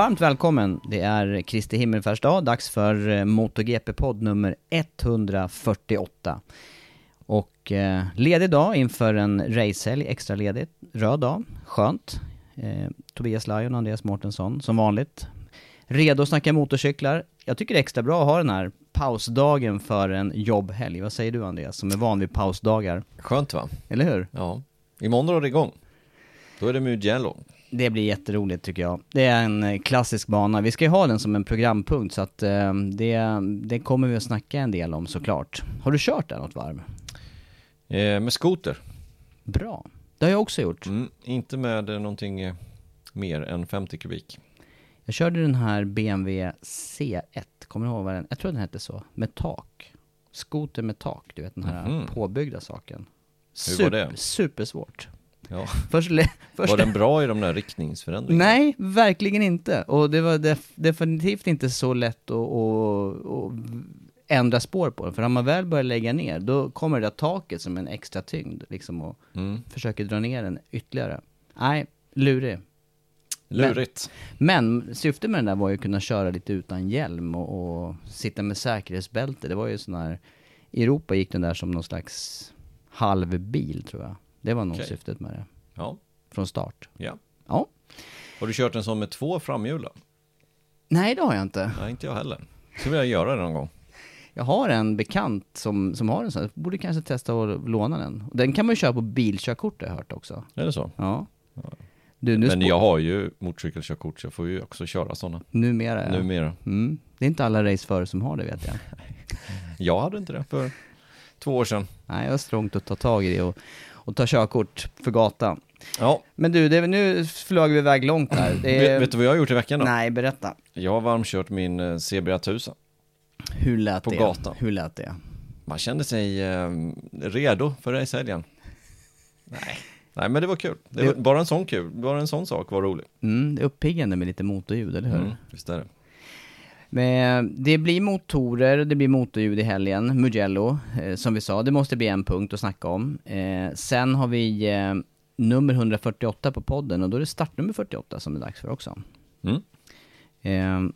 Varmt välkommen! Det är Kristi himmelfärdsdag, dags för eh, MotoGP-podd nummer 148. Och eh, ledig dag inför en racehelg, extra ledigt, röd dag, skönt. Eh, Tobias Lajon och Andreas Mårtensson, som vanligt. Redo att snacka motorcyklar. Jag tycker det är extra bra att ha den här pausdagen för en jobbhelg. Vad säger du Andreas, som är van vid pausdagar? Skönt va? Eller hur? Ja. Imorgon drar det igång. Då är det Mugello. Det blir jätteroligt tycker jag. Det är en eh, klassisk bana. Vi ska ju ha den som en programpunkt så att eh, det, det kommer vi att snacka en del om såklart. Har du kört där något varv? Eh, med skoter. Bra. Det har jag också gjort. Mm, inte med eh, någonting eh, mer än 50 kubik. Jag körde den här BMW C1, kommer du ihåg vad den, jag tror den hette så, med tak. Skoter med tak, du vet den här Mhm. påbyggda saken. Hur var det? Supersvårt. Ja. Först, först Var den bra i de där riktningsförändringarna? Nej, verkligen inte. Och det var def definitivt inte så lätt att, att, att ändra spår på den. För när man väl börjar lägga ner, då kommer det där taket som en extra tyngd, liksom, och Mm. försöker dra ner den ytterligare. Nej, lurig. Lurigt. Men syftet med den där var ju att kunna köra lite utan hjälm och, och sitta med säkerhetsbälte. Det var ju sån här, i Europa gick den där som någon slags halvbil tror jag. Det var nog Okej. syftet med det, Ja. från start. ja. Ja. Har du kört en sån med två framhjul då? Nej, det har jag inte. Nej, inte jag heller. Så vill jag göra det någon gång. Jag har en bekant som, som har en sån, jag borde kanske testa att låna den. Den kan man ju köra på bilkörkort har jag hört också. Är det så? Ja. Du, nu Men jag har ju motorcykelkörkort så jag får ju också köra sådana. Numera ja. Numera. Mm. Det är inte alla raceförare som har det vet jag. Jag hade inte det för två år sedan. Nej, jag var strångt att ta tag i det och, och ta körkort för gatan. Ja, Men du, det, nu flög vi iväg långt här. Det är... vet, vet du vad jag har gjort i veckan då? Nej, berätta. Jag har varmkört min eh, CBR 1000. Hur lät På det? gatan. Hur lät det? Man kände sig eh, redo för racehelgen. Nej. Nej, men det var kul. Det var, Det- bara en sån kul, bara en sån sak var rolig. Mm, det är uppiggande med lite motorljud, eller hur? Mm, visst är det. Men det blir motorer, det blir motorljud i helgen, Mugello, eh, som vi sa. Det måste bli en punkt att snacka om. Eh, sen har vi eh, nummer 148 på podden och då är det startnummer 48 som det är dags för också. Mm. Eh,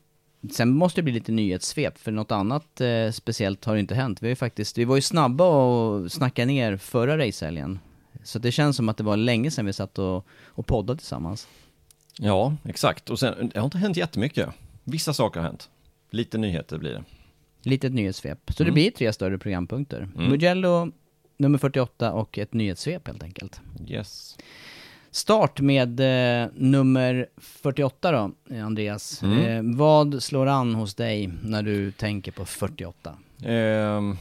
sen måste det bli lite nyhetssvep, för något annat eh, speciellt har inte hänt. Vi, har faktiskt, vi var ju snabba att snacka ner förra racehelgen. Så det känns som att det var länge sedan vi satt och, och poddade tillsammans. Ja, exakt. Och sen, det har inte hänt jättemycket. Vissa saker har hänt. Lite nyheter blir det. Litet nyhetssvep. Så det Mm. blir tre större programpunkter. Mm. Mugello, nummer 48 och ett nyhetssvep helt enkelt. Yes. Start med eh, nummer 48 då, eh, Andreas. Mm. Eh, vad slår an hos dig när du tänker på 48? Ehm,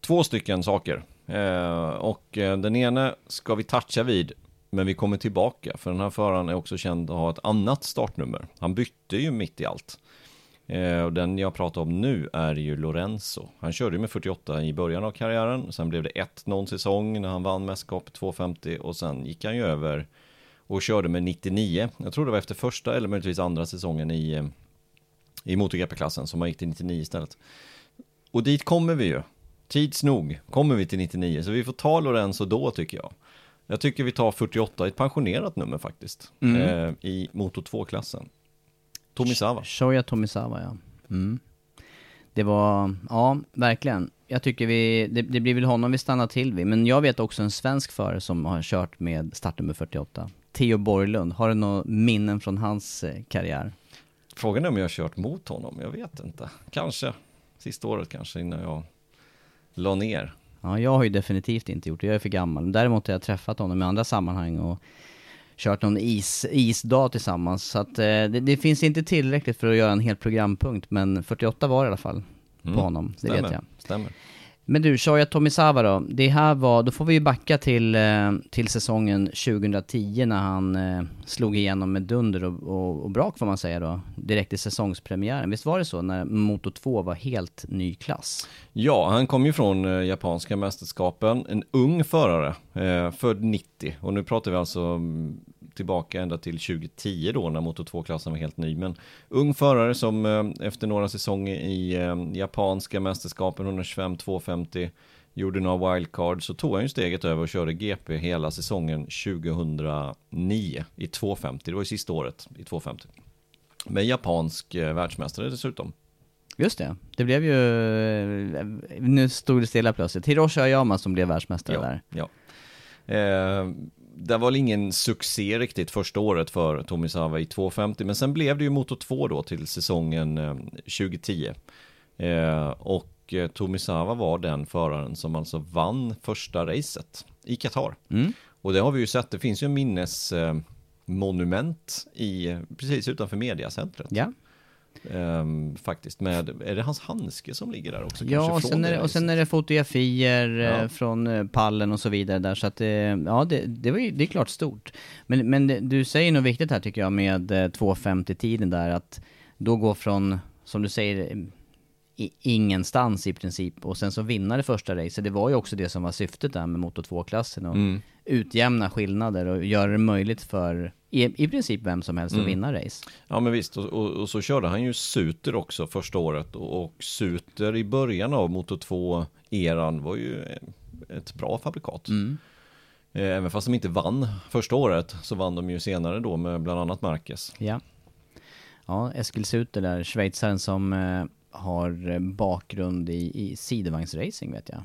två stycken saker. Eh, och eh, den ena ska vi toucha vid, men vi kommer tillbaka. För den här föraren är också känd att ha ett annat startnummer. Han bytte ju mitt i allt. Eh, och den jag pratar om nu är ju Lorenzo. Han körde med 48 i början av karriären. Sen blev det ett någon säsong när han vann mästerskapet 250 och sen gick han ju över och körde med 99. Jag tror det var efter första eller möjligtvis andra säsongen i, eh, i MotoGP-klassen som han gick till 99 istället. Och dit kommer vi ju. Tids nog kommer vi till 99, så vi får ta Lorenzo då tycker jag. Jag tycker vi tar 48, ett pensionerat nummer faktiskt, Mm. eh, i Moto 2-klassen. Tomisawa. Shoya Tomisawa ja. Mm. Det var, ja verkligen. Jag tycker vi, det, det blir väl honom vi stannar till vid. Men jag vet också en svensk förare som har kört med startnummer 48. Theo Borglund. Har du några minnen från hans eh, karriär? Frågan är om jag har kört mot honom, jag vet inte. Kanske, sista året kanske innan jag la ner. Ja, jag har ju definitivt inte gjort det. Jag är för gammal. Däremot har jag träffat honom i andra sammanhang och kört någon is, isdag tillsammans. Så att eh, det, det finns inte tillräckligt för att göra en hel programpunkt. Men 48 var i alla fall på Mm. honom. Det Stämmer, vet jag. stämmer. Men du, Shoya Tomisawa då. Det här var, då får vi ju backa till, eh, till säsongen 2010 när han eh, slog igenom med dunder och, och, och brak får man säga då. Direkt i säsongspremiären. Visst var det så när Moto 2 var helt ny klass? Ja, han kom ju från eh, japanska mästerskapen, en ung förare, född 90. Och nu pratar vi alltså mm, tillbaka ända till 2010 då när Moto 2-klassen var helt ny. Men ung förare som eh, efter några säsonger i eh, japanska mästerskapen 125 250 gjorde några wildcards så tog han ju steget över och körde GP hela säsongen 2009 i 250. Det var ju sista året i 250. Med japansk eh, världsmästare dessutom. Just det. Det blev ju, nu stod det stilla plötsligt. Hiroshi Ayama som blev världsmästare där. Ja. Eh, det var väl ingen succé riktigt första året för Tomisawa i 250, men sen blev det ju Moto 2 då till säsongen eh, 2010. Eh, och eh, Tomisawa var den föraren som alltså vann första racet i Qatar. Mm. Och det har vi ju sett, det finns ju en minnesmonument eh, monument i, precis utanför mediacentret. Ja. Ehm, faktiskt med, är det hans handske som ligger där också? Ja, och sen, är det, och sen är det fotografier eh, Ja. från eh, pallen och så vidare där, så att eh, ja, det, det, var ju, det är klart stort. Men, men du säger något viktigt här tycker jag med eh, 250-tiden där, att då gå från, som du säger, i, ingenstans i princip, och sen så vinna det första racet, det var ju också det som var syftet där med Moto 2-klassen, och Mm. utjämna skillnader och göra det möjligt för i, i princip vem som helst att Mm. vinna race. Ja men visst, och, och, och så körde han ju Suter också första året och, och Suter i början av Moto 2-eran var ju ett bra fabrikat. Mm. Eh, Även fast de inte vann första året så vann de ju senare då med bland annat Marquez. Ja. Ja, Eskil Suter där, schweizaren som eh, har eh, bakgrund i, i sidovagnsracing vet jag.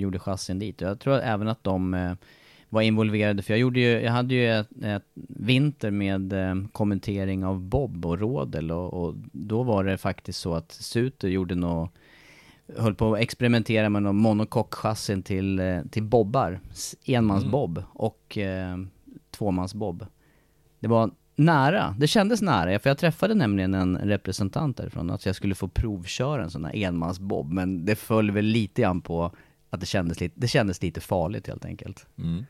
Gjorde chassin dit. Jag tror även att de eh, var involverade, för jag gjorde ju, jag hade ju ett, ett vinter med eh, kommentering av Bob och Rodel och, och då var det faktiskt så att Suter gjorde nå höll på att experimentera med någon monokockchassin till, till bobbar. Enmansbob och eh, tvåmansbob. Det var nära, det kändes nära, för jag träffade nämligen en representant därifrån, att jag skulle få provköra en sån här enmansbob, men det föll väl lite grann på att det kändes lite, det kändes lite farligt helt enkelt. Mm.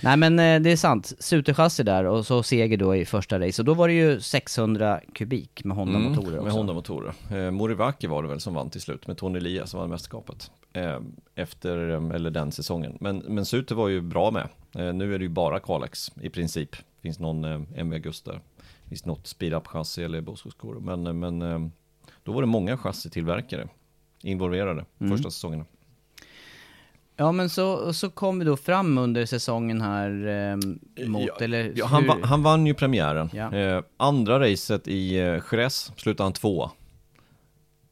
Nej men eh, det är sant, Suterchassi där och så seger då i första race, och då var det ju 600 kubik med Honda-motorer också. Mm, Med Honda-motorer. Eh, Morivaki var det väl som vann till slut med Tony Elias som vann mästerskapet. Eh, efter, eh, eller den säsongen. Men, men Suter var ju bra med. Eh, nu är det ju bara Kalex i princip. Finns någon eh, MV Agusta. Finns något speed-up-chassi eller Bosko-skor. Men, eh, men då var det många chassitillverkare involverade Mm. första säsongerna. Ja men så, så kom vi då fram under säsongen här eh, mot, Ja, eller Ja, han, va, han vann ju premiären. Ja. Eh, andra racet i eh, Jerez slutade han tvåa.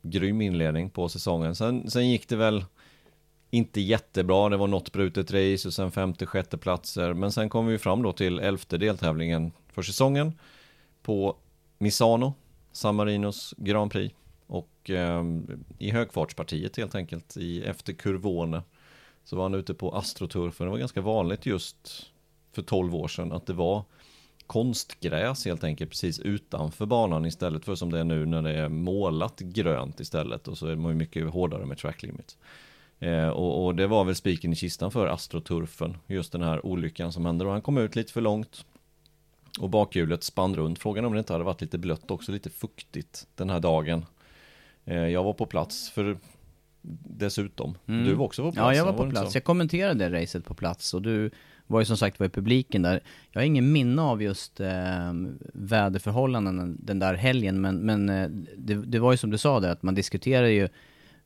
Grym inledning på säsongen. Sen, sen gick det väl inte jättebra. Det var något brutet race och sen femte, sjätte platser. Men sen kom vi fram då till elfte deltävlingen för säsongen på Misano, San Marinos Grand Prix. Och eh, i högfartspartiet helt enkelt, i, efter Kurvone, så var han ute på Astroturfen. Det var ganska vanligt just för 12 år sedan att det var konstgräs helt enkelt precis utanför banan istället för som det är nu när det är målat grönt istället och så är man ju mycket hårdare med track limits. Eh, och, och det var väl spiken i kistan för Astroturfen, just den här olyckan som hände och han kom ut lite för långt. Och bakhjulet spann runt. Frågan om det inte hade varit lite blött också, lite fuktigt den här dagen. Eh, jag var på plats för dessutom. Mm. Du var också på plats? Ja, jag var va? på inte plats. Jag kommenterade det racet på plats och du var ju som sagt var i publiken där. Jag har ingen minne av just eh, väderförhållanden den där helgen, men, men eh, det, det var ju som du sa där, att man diskuterar ju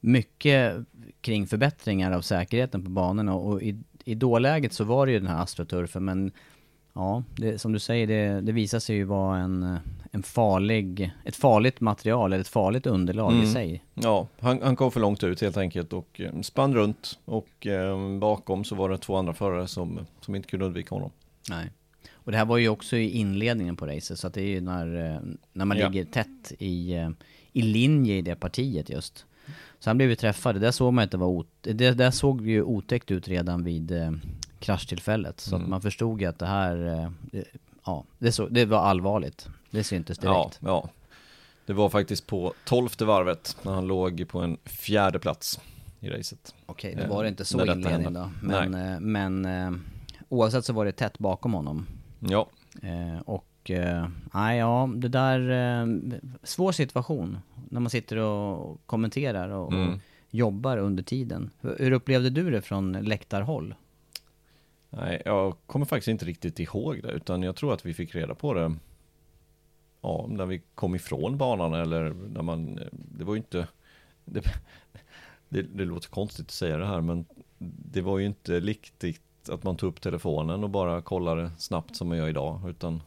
mycket kring förbättringar av säkerheten på banorna och i, i dåläget så var det ju den här astroturfen, men ja, det, som du säger, det, det visar sig ju vara en, en farlig, ett farligt material, eller ett farligt underlag i Mm. sig. Ja, han, han kom för långt ut helt enkelt och eh, spann runt och eh, bakom så var det två andra förare som, som inte kunde undvika honom. Nej. Och det här var ju också i inledningen på racet, så att det är ju när, eh, när man Ja. ligger tätt i, eh, i linje i det partiet just. Så han blev ju träffad, det där såg man att det var ot- det där såg ju otäckt ut redan vid eh, kraschtillfället. Så att Mm. man förstod ju att det här, eh, det, ja, det, så, det var allvarligt. Det syntes Ja, direkt. ja. Det var faktiskt på tolfte varvet när han låg på en fjärde plats i racet. Okej, då eh, var det inte så detta inledning då. Men, eh, men eh, oavsett så var det tätt bakom honom. Ja, Eh, och, eh, nej ja, det där, eh, svår situation när man sitter och kommenterar och, och Mm. jobbar under tiden. Hur, hur upplevde du det från läktarhåll? nej, jag kommer faktiskt inte riktigt ihåg det utan jag tror att vi fick reda på det Ja, när vi kom ifrån banan eller när man, det var ju inte det, det, det låter konstigt att säga det här men det var ju inte riktigt att man tog upp telefonen och bara kollade snabbt som man gör idag utan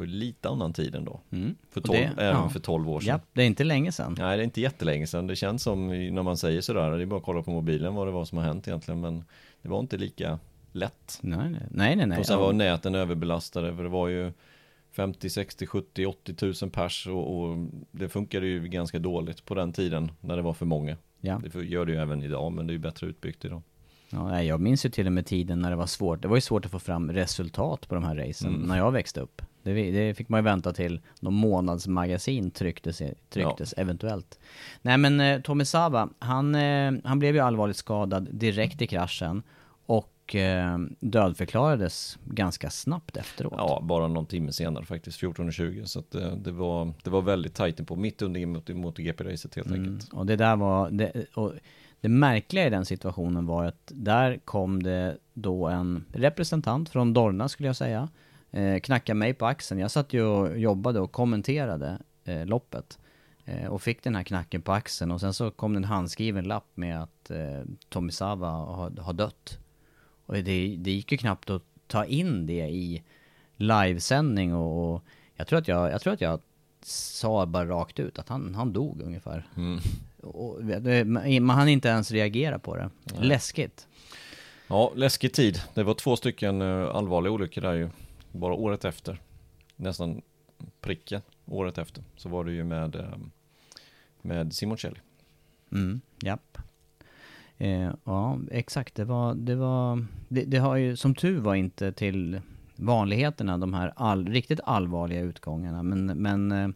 var ju lite annan tid ändå. Mm. För 12, det- även ja. för 12 år sedan. Ja, det är inte länge sedan. Nej, det är inte jättelänge sedan. Det känns som när man säger sådär, det är bara att kolla på mobilen vad det var som har hänt egentligen, men det var inte lika lätt. Nej, nej, nej. nej, och sen Ja. var näten överbelastade, för det var ju 50, 60, 70, 80 tusen pers och, och det funkade ju ganska dåligt på den tiden när det var för många. Ja. Det gör det ju även idag, men det är ju bättre utbyggt idag. Ja, jag minns ju till och med tiden när det var svårt. Det var ju svårt att få fram resultat på de här racen Mm. när jag växte upp. Det, det fick man ju vänta till någon månadsmagasin trycktes, trycktes eventuellt. Nej men eh, Tommy Sava, han, eh, han blev ju allvarligt skadad direkt i kraschen och eh, dödförklarades ganska snabbt efteråt. Ja, bara någon timme senare faktiskt, 14.20, så att det, det, var, det var väldigt tajt på mitt under mot- MotoGP-racet helt Mm, enkelt. och det där var, det, och det märkliga i den situationen var att där kom det då en representant från Dorna skulle jag säga, eh, knacka mig på axeln. Jag satt ju och jobbade och kommenterade eh, loppet eh, och fick den här knacken på axeln och sen så kom det en handskriven lapp med att eh, Tommy Sava har, har dött. Och det, det gick ju knappt att ta in det i livesändning och, och jag tror att jag, jag tror att jag sa bara rakt ut att han, han dog ungefär. Mm. Och man hann inte ens reagera på det. Läskigt. Ja, läskig tid. Det var två stycken eh, allvarliga olyckor där ju. Bara året efter. Nästan pricken året efter. Så var det ju med, eh, med Simoncelli. Mm, japp. Eh, ja, exakt. Det var, det var, det, det har ju som tur var inte till vanligheterna de här all, riktigt allvarliga utgångarna. Men, men eh,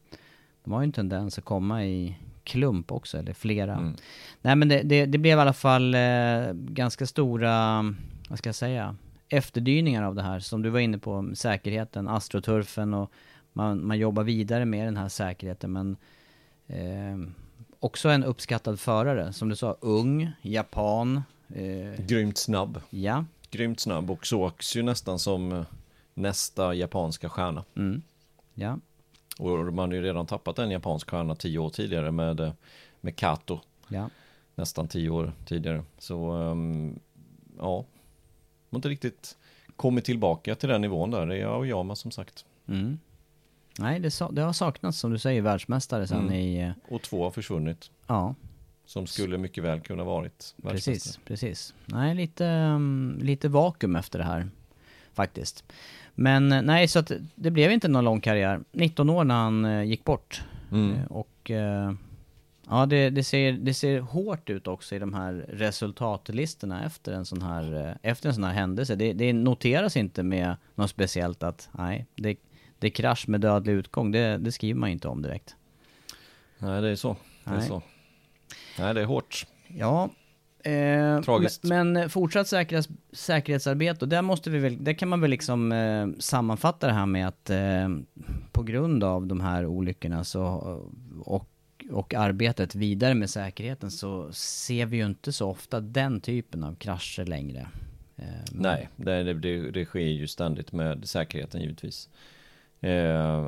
de har ju en tendens att komma i klump också, eller flera. Mm. Nej men det, det, det blev i alla fall eh, ganska stora, vad ska jag säga, efterdyningar av det här. Som du var inne på, säkerheten, astroturfen och man, man jobbar vidare med den här säkerheten. Men eh, också en uppskattad förare, som du sa, ung, japan. Eh, Grymt snabb. ja, Grymt snabb och sågs ju nästan som eh, nästa japanska stjärna. mm, ja, Och man har ju redan tappat en japansk stjärna tio år tidigare med, eh, med Kato. ja. Nästan tio år tidigare. Så ehm, ja, man har inte riktigt kommit tillbaka till den nivån där. Det är Aoyama som sagt. Mm. Nej, det, sa, det har saknats som du säger världsmästare sen Mm. i, eh, Och två har försvunnit. ja, Som skulle mycket väl kunna varit världsmästare. Precis, precis. Nej, lite, um, lite vakuum efter det här. Faktiskt. Men eh, nej, så att det blev inte någon lång karriär. 19 år när han eh, gick bort. Mm. Eh, och ja, det, det, ser, det ser hårt ut också i de här resultatlistorna efter en sån här, efter en sån här händelse. Det, det noteras inte med något speciellt att nej, det, det är krasch med dödlig utgång. Det, det skriver man inte om direkt. Nej, det är så. Det är Nej. så. Nej, det är hårt. Ja, Eh, Tragiskt. Men, fortsatt säkerhets, säkerhetsarbete, och där måste vi väl, där kan man väl liksom eh, sammanfatta det här med att eh, på grund av de här olyckorna så, och, och arbetet vidare med säkerheten så ser vi ju inte så ofta den typen av krascher längre. Eh, Nej, det, det, det, sker ju ständigt med säkerheten givetvis. Eh,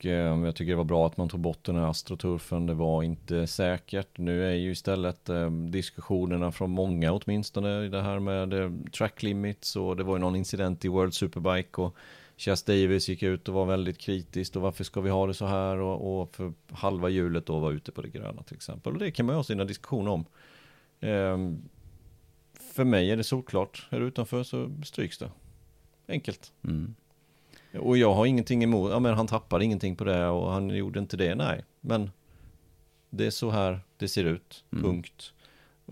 och eh, jag tycker det var bra att man tog bort den här astroturfen. Det var inte säkert. Nu är ju istället eh, diskussionerna från många åtminstone i det här med eh, track limits och det var ju någon incident i World Superbike och Chas Davis gick ut och var väldigt kritiskt och varför ska vi ha det så här och, och för halva hjulet då var ute på det gröna till exempel. Och det kan man ju ha sina diskussioner om. Eh, för mig är det solklart. Är du utanför så stryks det. Enkelt. Mm. Och jag har ingenting emot, ja men han tappade ingenting på det och han gjorde inte det, nej. Men det är så här det ser ut, Mm. punkt.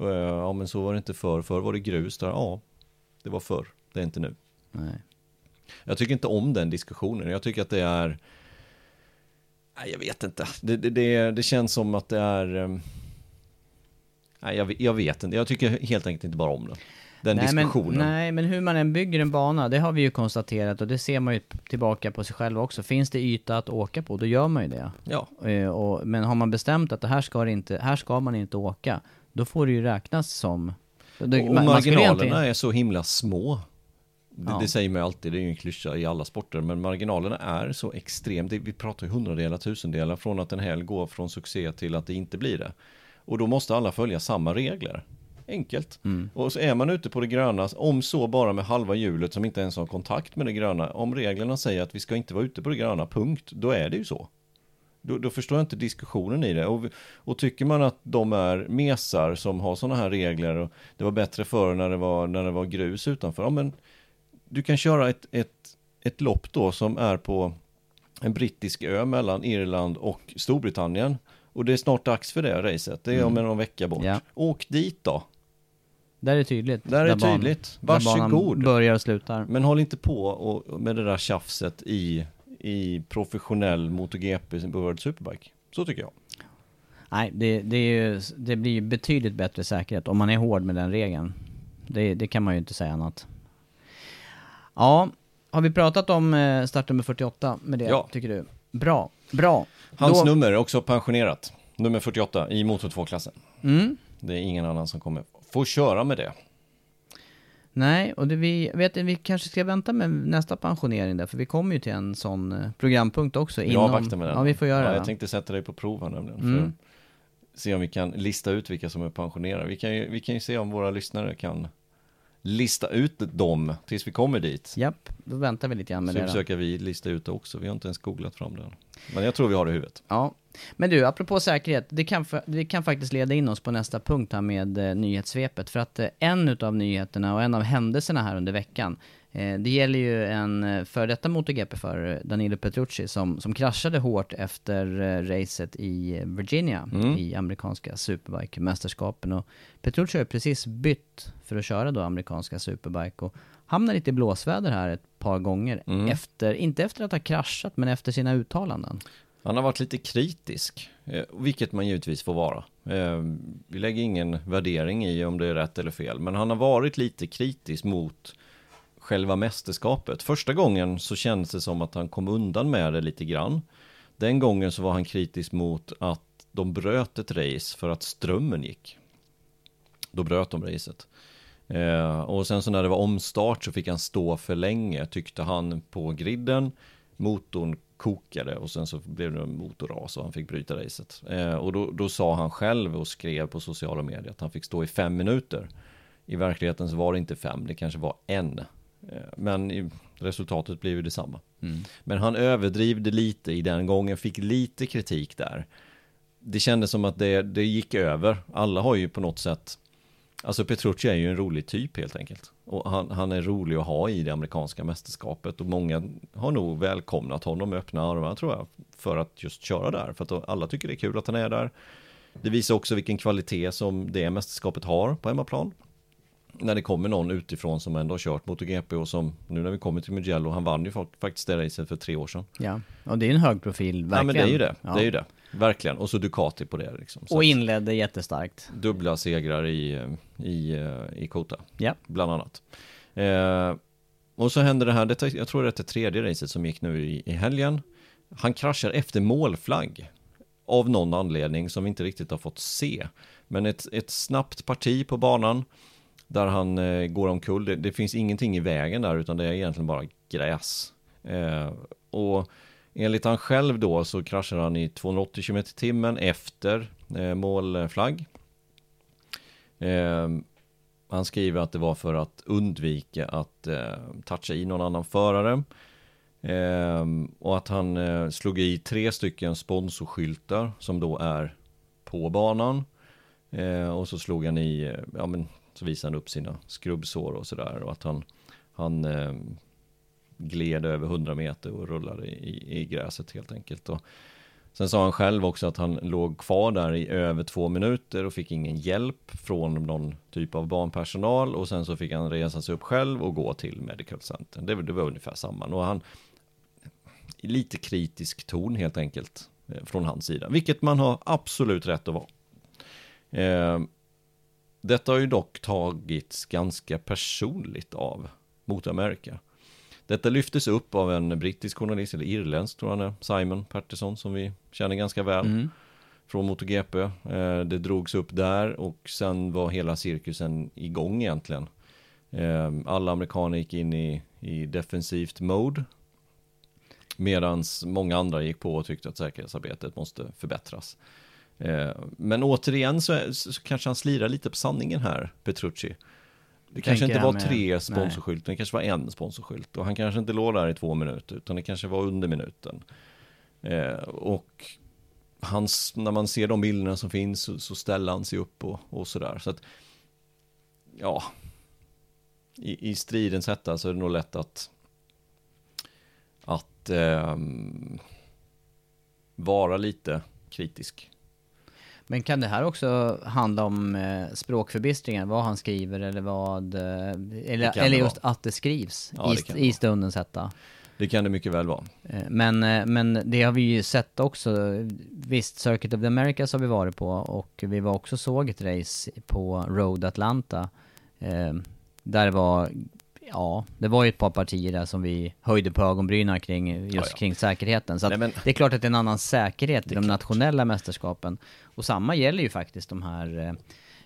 Eh, Ja men så var det inte förr, förr var det grus där, ja. Det var förr, det är inte nu. Nej. Jag tycker inte om den diskussionen, jag tycker att det är Nej jag vet inte, det, det, det, det känns som att det är ehm, Nej jag, jag vet inte, jag tycker helt enkelt inte bara om den. Den nej, diskussionen. Men, nej, men hur man än bygger en bana, det har vi ju konstaterat och det ser man ju tillbaka på sig själv också. Finns det yta att åka på, då gör man ju det. Ja, Eh, och, men har man bestämt att det här ska, det inte, här ska man inte åka, då får det ju räknas som... Det, och man- marginalerna egentligen- är så himla små. Det, Ja. det säger man ju alltid, det är ju en klyscha i alla sporter, men marginalerna är så extremt. Vi pratar ju hundradelar, tusendelar från att en helg går från succé till att det inte blir det. Och då måste alla följa samma regler. Enkelt. Mm. Och så är man ute på det gröna, om så bara med halva hjulet som inte ens har kontakt med det gröna. Om reglerna säger att vi ska inte vara ute på det gröna, punkt, då är det ju så. Då, då förstår jag inte diskussionen i det. Och, och tycker man att de är mesar som har sådana här regler och det var bättre förr när det var, när det var grus utanför. Ja, men du kan köra ett, ett, ett lopp då som är på en brittisk ö mellan Irland och Storbritannien. Och det är snart dags för det racet. Det är om någon vecka bort. Ja. Åk dit då. Där är det tydligt. Där är det tydligt. banan Varsågod. börjar och slutar. Men håll inte på och, med det där tjafset i, i professionell MotoGP World Superbike. Så tycker jag. Nej, det, det, ju, det blir ju betydligt bättre säkerhet om man är hård med den regeln. Det, det kan man ju inte säga annat. Ja, har vi pratat om eh, startnummer 48 med det, Ja. tycker du? Bra, bra. Hans Då- nummer är också pensionerat. Nummer 48 i Motor 2-klassen. Mm. Det är ingen annan som kommer få köra med det. Nej, och det vi, vet, vi kanske ska vänta med nästa pensionering där, för vi kommer ju till en sån eh, programpunkt också. Jag avvaktar med den. Ja, vi får göra ja, det. Jag tänkte sätta dig på prov här nämligen. För Mm. att se om vi kan lista ut vilka som är pensionerade. Vi kan ju, vi kan ju se om våra lyssnare kan lista ut dem tills vi kommer dit. Japp, då väntar vi lite grann med Så det. då. försöker vi lista ut det också. Vi har inte ens googlat fram det. Men jag tror vi har det i huvudet. Ja, men du, apropå säkerhet, det kan, det kan faktiskt leda in oss på nästa punkt här med eh, nyhetssvepet. För att eh, en utav nyheterna och en av händelserna här under veckan, det gäller ju en eh, före detta MotoGP-förare, Danilo Petrucci, som, som kraschade hårt efter eh, racet i eh, Virginia, Mm. i amerikanska Superbike-mästerskapen. Och Petrucci har precis bytt för att köra då amerikanska Superbike och hamnar lite i blåsväder här ett par gånger, Mm. efter, inte efter att ha kraschat, men efter sina uttalanden. Han har varit lite kritisk, eh, vilket man givetvis får vara. Eh, Vi lägger ingen värdering i om det är rätt eller fel, men han har varit lite kritisk mot själva mästerskapet. Första gången så kändes det som att han kom undan med det lite grann. Den gången så var han kritisk mot att de bröt ett race för att strömmen gick. Då bröt de racet. Eh, och sen så när det var omstart så fick han stå för länge tyckte han på griden. Motorn kokade och sen så blev det en motorras och han fick bryta racet. Eh, och då, då sa han själv och skrev på sociala medier att han fick stå i fem minuter. I verkligheten så var det inte fem, det kanske var en. Eh, men resultatet blev ju detsamma. Men han överdrivde lite i den gången, fick lite kritik där. Det kändes som att det, det gick över. Alla har ju på något sätt Alltså Petrucci är ju en rolig typ helt enkelt. Och han, han är rolig att ha i det amerikanska mästerskapet och många har nog välkomnat honom med öppna armar tror jag. För att just köra där, för att alla tycker det är kul att han är där. Det visar också vilken kvalitet som det mästerskapet har på hemmaplan. När det kommer någon utifrån som ändå har kört MotoGP och som nu när vi kommer till Mugello, han vann ju fak- faktiskt det racet för tre år sedan. Ja, och det är en hög profil, verkligen. Ja men det är ju det, Ja. det är ju det. verkligen. Och så Ducati på det liksom. Så Och inledde jättestarkt. dubbla segrar i, i, eh, i Kota, Ja. bland annat. Eh, och så hände det här, detta, jag tror det är det tredje racet som gick nu i, i helgen. Han kraschar efter målflagg. Av någon anledning som vi inte riktigt har fått se. Men ett, ett snabbt parti på banan. Där han eh, går omkull. Det, det finns ingenting i vägen där utan det är egentligen bara gräs. Eh, och enligt han själv då så kraschar han i 280 km timmen efter eh, målflagg. Eh, han skriver att det var för att undvika att eh, toucha i någon annan förare. Eh, och att han eh, slog i tre stycken sponsorskyltar som då är på banan. Eh, och så slog han i, eh, ja men så visade han upp sina skrubbsår och sådär. Och att han, han eh, gled över 100 meter och rullade i, i gräset helt enkelt. Och sen sa han själv också att han låg kvar där i över två minuter och fick ingen hjälp från någon typ av barnpersonal. Och sen så fick han resa sig upp själv och gå till Medical Center. Det, var- det var ungefär samma. Och han, lite kritisk ton helt enkelt eh, från hans sida. Vilket man har absolut rätt att vara. Eh, detta har ju dock tagits ganska personligt av Motor America. Detta lyftes upp av en brittisk journalist, eller irländsk tror jag han är, Simon Patterson som vi känner ganska väl Mm. från MotoGP. Eh, det drogs upp där och sen var hela cirkusen igång egentligen. Eh, alla amerikaner gick in i, i defensivt mode. Medan många andra gick på och tyckte att säkerhetsarbetet måste förbättras. Eh, men återigen så, så kanske han slirar lite på sanningen här, Petrucci. Det kanske tänker inte var med- tre sponsorskyltar, det kanske var en sponsorskylt. Och han kanske inte låg där i två minuter, utan det kanske var under minuten. Eh, och hans, när man ser de bilderna som finns så, så ställer han sig upp och, och sådär. Så att, ja, i, i stridens hetta så är det nog lätt att, att ehm, vara lite kritisk. Men kan det här också handla om eh, språkförbistringar? Vad han skriver eller vad... Eh, eller eller just vara. att det skrivs Ja, i, det i stundens hetta. Det kan det mycket väl vara. Eh, Men, men det har vi ju sett också. Visst, Circuit of the Americas har vi varit på och vi var också såg ett race på Road Atlanta. Eh, där det var, ja, det var ju ett par partier där som vi höjde på ögonbrynen kring, just Ja, ja. kring säkerheten. Så att Nej, men- det är klart att det är en annan säkerhet i de klart. nationella mästerskapen. Och samma gäller ju faktiskt de här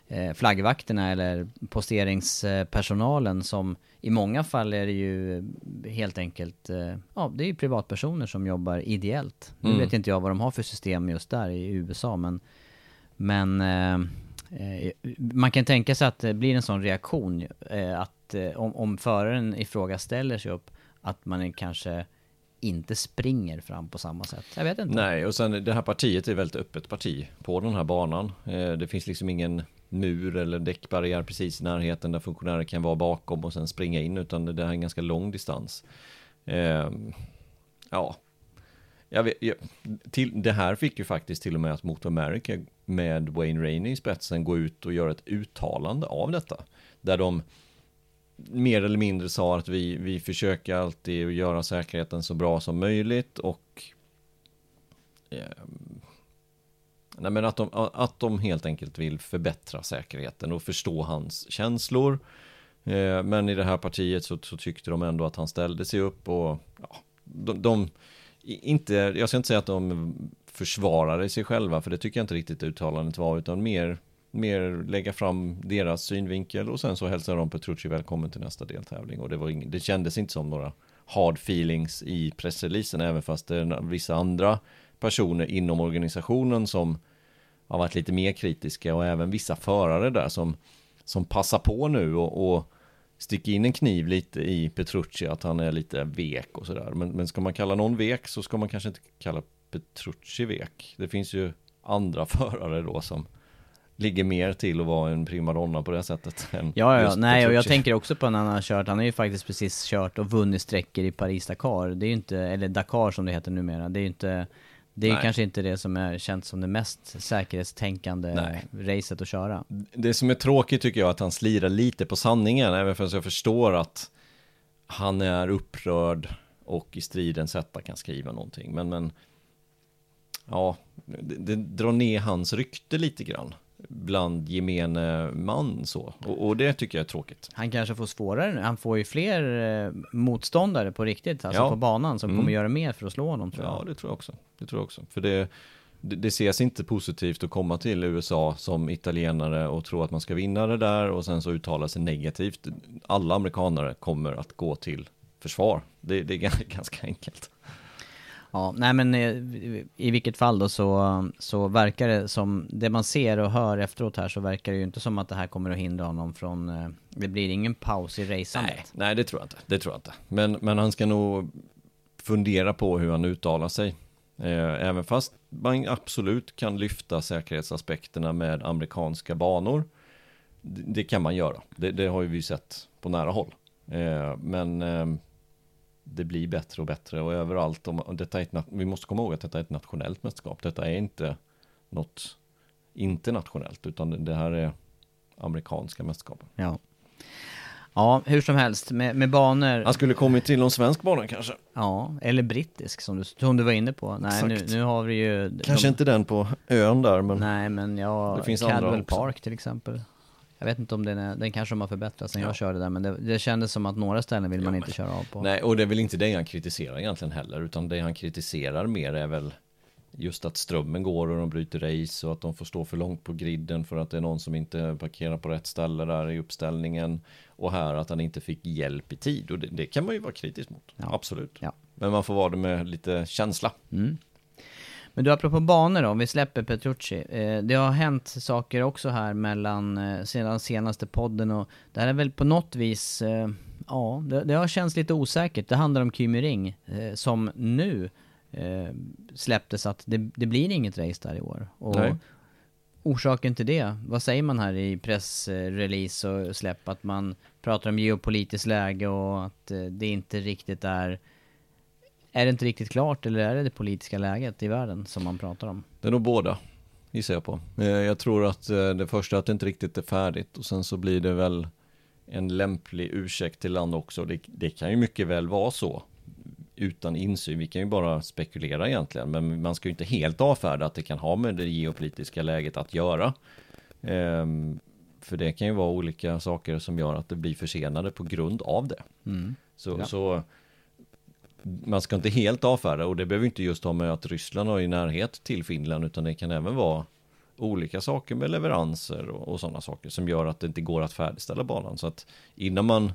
eh, eh, flaggvakterna eller posteringspersonalen som i många fall är det ju helt enkelt, eh, ja det är ju privatpersoner som jobbar ideellt. Nu Mm. vet inte jag vad de har för system just där i USA men, men eh, man kan tänka sig att det blir en sån reaktion eh, att eh, om, om föraren i fråga ställer sig upp att man kanske inte springer fram på samma sätt. Jag vet inte. Nej, och sen det här partiet är väldigt öppet parti på den här banan. Eh, det finns liksom ingen mur eller däckbarriär precis i närheten där funktionärer kan vara bakom och sen springa in, utan det här är en ganska lång distans. Eh, ja, jag vet, jag, till, det här fick ju faktiskt till och med att Motor America med Wayne Rainey i spetsen gå ut och göra ett uttalande av detta. Där de mer eller mindre sa att vi, vi försöker alltid att göra säkerheten så bra som möjligt och eh, Nej men att de, att de helt enkelt vill förbättra säkerheten och förstå hans känslor. Eh, Men i det här partiet så, så tyckte de ändå att han ställde sig upp och ja, de, de inte, jag ska inte säga att de försvarade sig själva för det tycker jag inte riktigt uttalandet var utan mer, mer lägga fram deras synvinkel och sen så hälsade de Petrucci välkommen till nästa deltävling och det, var ing, det kändes inte som några hard feelings i pressreleasen även fast det är vissa andra personer inom organisationen som har varit lite mer kritiska och även vissa förare där som, som passar på nu och, och sticker in en kniv lite i Petrucci att han är lite vek och sådär. Men, men ska man kalla någon vek så ska man kanske inte kalla Petrucci vek. Det finns ju andra förare då som ligger mer till att vara en primadonna på det sättet. Än Ja, ja, nej och jag tänker också på en annan kört, han har ju faktiskt precis kört och vunnit sträckor i Paris-Dakar. Det är ju inte, eller Dakar som det heter numera, det är ju inte, det är Nej. kanske inte det som är känt som det mest säkerhetstänkande Nej. racet att köra. Det som är tråkigt tycker jag är att han slirar lite på sanningen, även fast jag förstår att han är upprörd och i stridens hetta kan skriva någonting. Men, men ja, det, det drar ner hans rykte lite grann bland gemene man så. Och, och, det tycker jag är tråkigt. Han kanske får svårare nu. Han får ju fler eh, motståndare på riktigt, alltså ja. på banan, som mm. kommer göra mer för att slå honom tror jag. Ja, det tror jag också. Det tror jag också. För det, det, det ses inte positivt att komma till USA som italienare och tro att man ska vinna det där och sen så uttala sig negativt. Alla amerikanare kommer att gå till försvar. Det, det är ganska enkelt. Ja, nej men eh, i vilket fall då så, så verkar det som, det man ser och hör efteråt här så verkar det ju inte som att det här kommer att hindra honom från, eh, det blir ingen paus i racandet. Nej, nej det tror jag inte, det tror jag inte. Men, men han ska nog fundera på hur han uttalar sig. Eh, även fast man absolut kan lyfta säkerhetsaspekterna med amerikanska banor. Det, kan man göra, det, det, har ju vi sett på nära håll. Men ehm, det blir bättre och bättre och överallt. Och detta är ett, vi måste komma ihåg att detta är ett nationellt mästerskap. Detta är inte något internationellt utan det här är amerikanska mästerskapen. Ja. Ja, hur som helst med, med banor. Han skulle kommit till någon svensk bana kanske. Ja, eller brittisk som du, som du var inne på. Nej, nu, nu har vi ju... Kanske de, inte den på ön där men... Nej, men ja, det finns Cadwell Park till exempel. Jag vet inte om den är, den kanske de har förbättrat sen ja. jag körde där, men det, det kändes som att några ställen vill man ja, inte köra av på. Nej, och det är väl inte det han kritiserar egentligen heller, utan det han kritiserar mer är väl just att strömmen går och de bryter race och att de får stå för långt på griden för att det är någon som inte parkerar på rätt ställe där i uppställningen. Och här att han inte fick hjälp i tid och det, det kan man ju vara kritisk mot, ja. absolut. Ja. Men man får vara det med lite känsla. Mm. Men du, apropå banor då, om vi släpper Petrucci. Eh, det har hänt saker också här mellan, eh, sedan senaste podden och det här är väl på något vis, eh, ja, det, det har känts lite osäkert. Det handlar om Kymi Ring, eh, som nu eh, släpptes att det, det, blir inget race där i år. Och Nej. orsaken till det, vad säger man här i pressrelease och släpp? Att man pratar om geopolitiskt läge och att eh, det inte riktigt är är det inte riktigt klart eller är det det politiska läget i världen som man pratar om? Det är nog båda, gissar jag på. Eh, jag tror att eh, det första att det inte riktigt är färdigt och sen så blir det väl en lämplig ursäkt till land också. Det, det kan ju mycket väl vara så utan insyn. Vi kan ju bara spekulera egentligen, men man ska ju inte helt avfärda att det kan ha med det geopolitiska läget att göra. Ehm, för det kan ju vara olika saker som gör att det blir försenade på grund av det. Mm. Så, ja. så man ska inte helt avfärda och det behöver inte just ha med att Ryssland har i närhet till Finland utan det kan även vara olika saker med leveranser och, och sådana saker som gör att det inte går att färdigställa banan. Så att innan man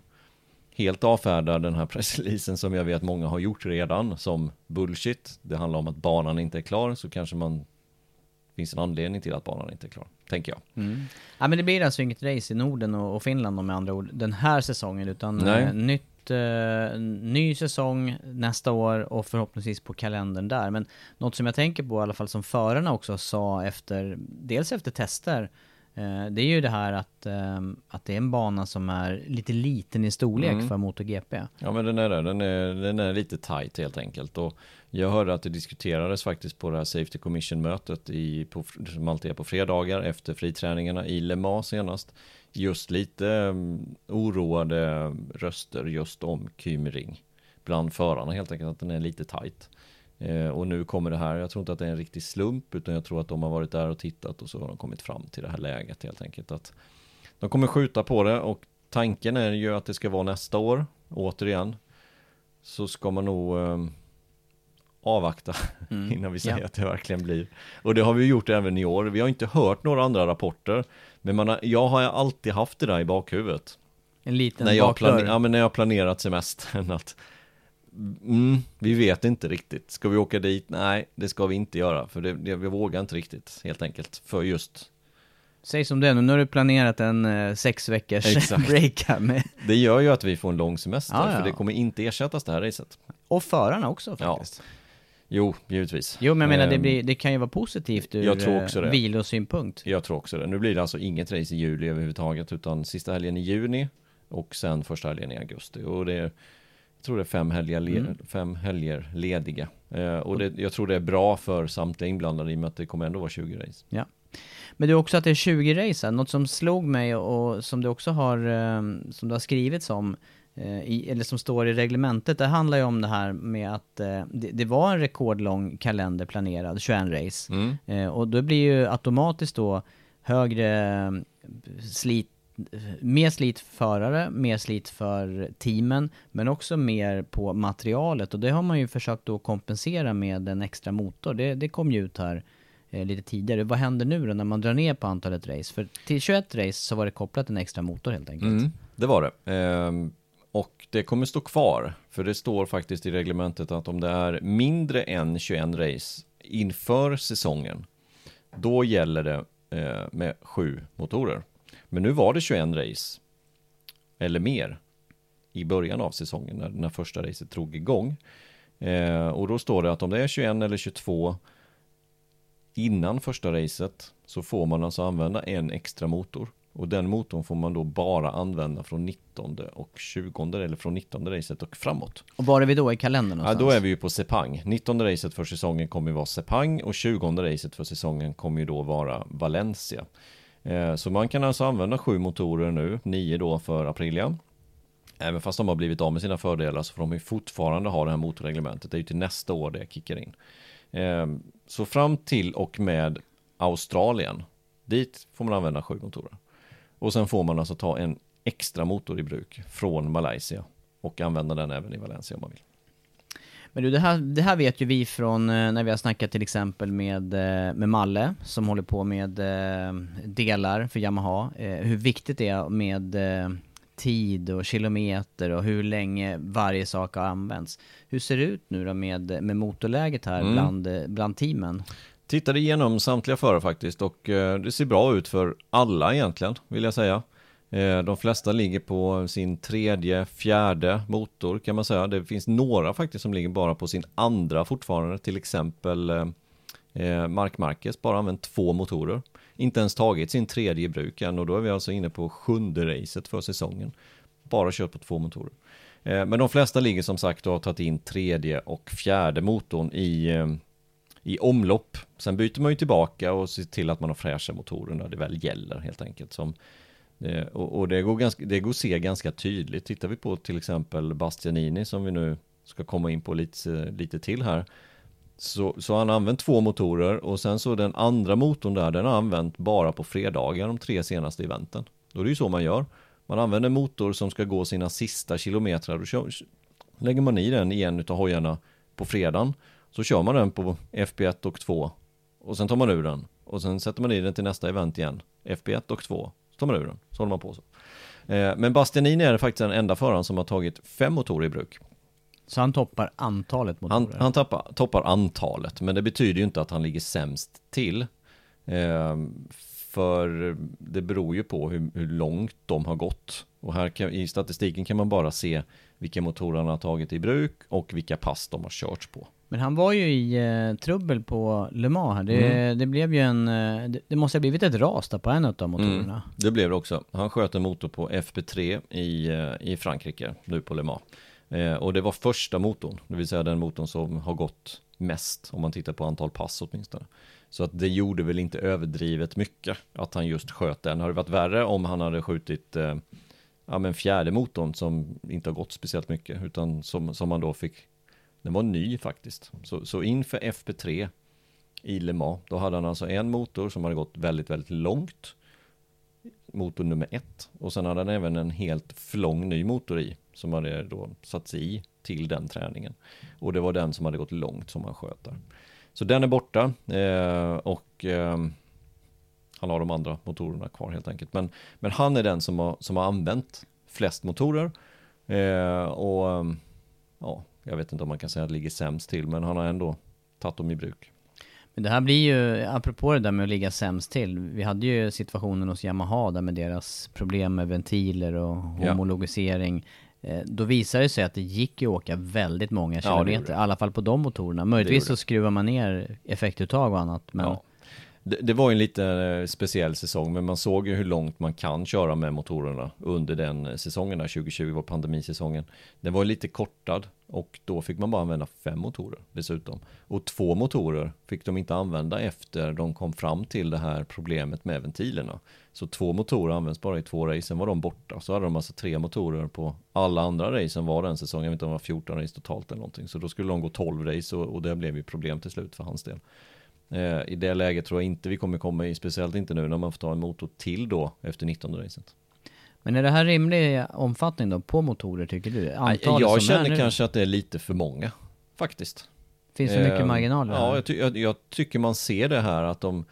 helt avfärdar den här pressreleasen som jag vet många har gjort redan som bullshit. Det handlar om att banan inte är klar så kanske man finns en anledning till att banan inte är klar, tänker jag. Mm. Ja men det blir alltså inget race i Norden och, och Finland med andra ord den här säsongen utan eh, nytt eh, ny säsong nästa år och förhoppningsvis på kalendern där. Men något som jag tänker på i alla fall som förarna också sa efter, dels efter tester, eh, det är ju det här att, eh, att det är en bana som är lite liten i storlek mm. för MotoGP. Ja men den är det, den är, den är lite tight helt enkelt. Och jag hörde att det diskuterades faktiskt på det här Safety Commission-mötet i, på, som alltid är på fredagar efter friträningarna i Le Mans senast just lite mm, oroade röster just om Kymring bland förarna helt enkelt att den är lite tight. Eh, och nu kommer det här, jag tror inte att det är en riktig slump utan jag tror att de har varit där och tittat och så har de kommit fram till det här läget helt enkelt. Att de kommer skjuta på det och tanken är ju att det ska vara nästa år återigen. Så ska man nog eh, avvakta mm. innan vi säger ja. att det verkligen blir. Och det har vi gjort även i år. Vi har inte hört några andra rapporter. Men man har, jag har alltid haft det där i bakhuvudet. En liten när jag plane- Ja men när jag planerat semestern att mm, Vi vet inte riktigt. Ska vi åka dit? Nej, det ska vi inte göra. För det, det, vi vågar inte riktigt helt enkelt. För just Säg som det är nu, nu har du planerat en eh, sex veckors Exakt. break här med... Det gör ju att vi får en lång semester, ja, ja. för det kommer inte ersättas det här racet. Och förarna också faktiskt. Ja. Jo, givetvis. Jo, men jag menar, det, ehm, blir, det kan ju vara positivt ur jag tror också det. vilosynpunkt. Jag tror också det. Nu blir det alltså inget race i juli överhuvudtaget, utan sista helgen i juni och sen första helgen i augusti. Och det är, jag tror det är fem helger, le, mm. fem helger lediga. Eh, och det, jag tror det är bra för samtliga inblandade i och med att det kommer ändå vara 20 race. Ja. Men det är också att det är 20 race, något som slog mig och som det också har, ehm, som det har skrivits om eh, i, eller som står i reglementet, det handlar ju om det här med att eh, det, det var en rekordlång kalender planerad, 21 race. Mm. Eh, och då blir ju automatiskt då högre eh, slit, mer slit för förare, mer slit för teamen, men också mer på materialet. Och det har man ju försökt då kompensera med en extra motor. Det, det kom ju ut här eh, lite tidigare. Vad händer nu då när man drar ner på antalet race? För till 21 race så var det kopplat en extra motor helt enkelt. Mm, det var det. Och det kommer stå kvar, för det står faktiskt i reglementet att om det är mindre än 21 race inför säsongen, då gäller det eh, med sju motorer. Men nu var det 21 race, eller mer, i början av säsongen när, när första racet drog igång. Eh, och då står det att om det är 21 eller 22 innan första racet så får man alltså använda en extra motor. Och den motorn får man då bara använda från 19 och 20 eller från 19 racet och framåt. Och var är vi då i kalendern Ja, någonstans? då är vi ju på Sepang. 19 racet för säsongen kommer ju vara Sepang och 20 racet för säsongen kommer ju då vara Valencia. Eh, Så man kan alltså använda sju motorer nu, nio då för Aprilia. Även fast de har blivit av med sina fördelar så får de ju fortfarande ha det här motorreglementet. Det är ju till nästa år det kickar in. Eh, Så fram till och med Australien, dit får man använda sju motorer. Och sen får man alltså ta en extra motor i bruk från Malaysia och använda den även i Valencia om man vill. Men du, det här, det här vet ju vi från eh, när vi har snackat till exempel med, eh, med Malle som håller på med eh, delar för Yamaha. Hur viktigt det är med tid och kilometer och hur länge varje sak har använts. Hur ser det ut nu då med, med motorläget här Mm. bland, bland teamen? Tittade igenom samtliga förare faktiskt och eh, det ser bra ut för alla egentligen, vill jag säga. Eh, de flesta ligger på sin tredje, fjärde motor kan man säga. Det finns några faktiskt som ligger bara på sin andra fortfarande, till exempel eh, Mark Marquez bara använt två motorer. Inte ens tagit sin tredje i bruk än och då är vi alltså inne på sjunde racet för säsongen. Bara kört på två motorer. Men de flesta ligger som sagt och har tagit in tredje och fjärde motorn i i omlopp. Sen byter man ju tillbaka och ser till att man har fräscha motorer när det väl gäller helt enkelt. Som, eh, och och det, går ganska, det går att se ganska tydligt. Tittar vi på till exempel Bastianini som vi nu ska komma in på lite, lite till här. Så, så han har använt två motorer och sen så den andra motorn där den har han använt bara på fredagar de tre senaste eventen. Då är det ju så man gör. Man använder en motor som ska gå sina sista kilometrar och kör, lägger man i den i en utav hojarna på fredagen. Så kör man den på FP1 och 2 och sen tar man ur den och sen sätter man i den till nästa event igen. FP1 och 2, så tar man ur den, så håller man på så. Eh, Men Bastianini är faktiskt den enda föraren som har tagit fem motorer i bruk. Så han toppar antalet motorer? Han, han tappar, toppar antalet, men det betyder ju inte att han ligger sämst till. Eh, för det beror ju på hur, hur långt de har gått. Och här kan, i statistiken kan man bara se vilka motorer han har tagit i bruk och vilka pass de har kört på. Men han var ju i eh, trubbel på Le Mans här. Det, Mm. det blev ju en... Eh, det, det måste ha blivit ett ras där på en av motorerna. Mm, det blev det också. Han sköt en motor på FP3 i, eh, i Frankrike, nu på Le Mans. Eh, och det var första motorn, det vill säga den motorn som har gått mest, om man tittar på antal pass åtminstone. Så att det gjorde väl inte överdrivet mycket att han just sköt den. Har det varit värre om han hade skjutit eh, ja, men fjärde motorn som inte har gått speciellt mycket, utan som, som man då fick, den var ny faktiskt. Så, så inför FP3 i Le Mans, då hade han alltså en motor som hade gått väldigt, väldigt långt motor nummer ett. Och sen hade han även en helt flång ny motor i som hade då satts i till den träningen. Och det var den som hade gått långt som han sköt där. Så den är borta eh, och eh, han har de andra motorerna kvar helt enkelt. Men, men han är den som har, som har använt flest motorer. Eh, och ehm, ja, jag vet inte om man kan säga att det ligger sämst till, men han har ändå tagit dem i bruk. Men det här blir ju, apropå det där med att ligga sämst till. Vi hade ju situationen hos Yamaha där med deras problem med ventiler och Ja. homologisering. Eh, Då visade det sig att det gick ju att åka väldigt många Ja, kilometer, det. i alla fall på de motorerna. Möjligtvis så skruvar man ner effektuttag och annat, men Ja det, det var ju en lite eh, speciell säsong, men man såg ju hur långt man kan köra med motorerna under den eh, säsongen, där 2020 var pandemisäsongen. Den var ju lite kortad och då fick man bara använda fem motorer dessutom. Och två motorer fick de inte använda efter de kom fram till det här problemet med ventilerna. Så två motorer används bara i två race, sen var de borta. Så hade de alltså tre motorer på alla andra racen var den säsongen. Jag vet inte om det var 14 race totalt eller någonting. Så då skulle de gå 12 race och, och det blev ju problem till slut för hans del. Eh, I det läget tror jag inte vi kommer komma i, speciellt inte nu när man får ta en motor till då efter 19 racet. Men är det här rimlig omfattning då på motorer tycker du? Antalet jag känner kanske att det är lite för många, faktiskt. Finns det mycket eh, marginaler? Ja, jag, ty jag, jag, tycker man ser det här att de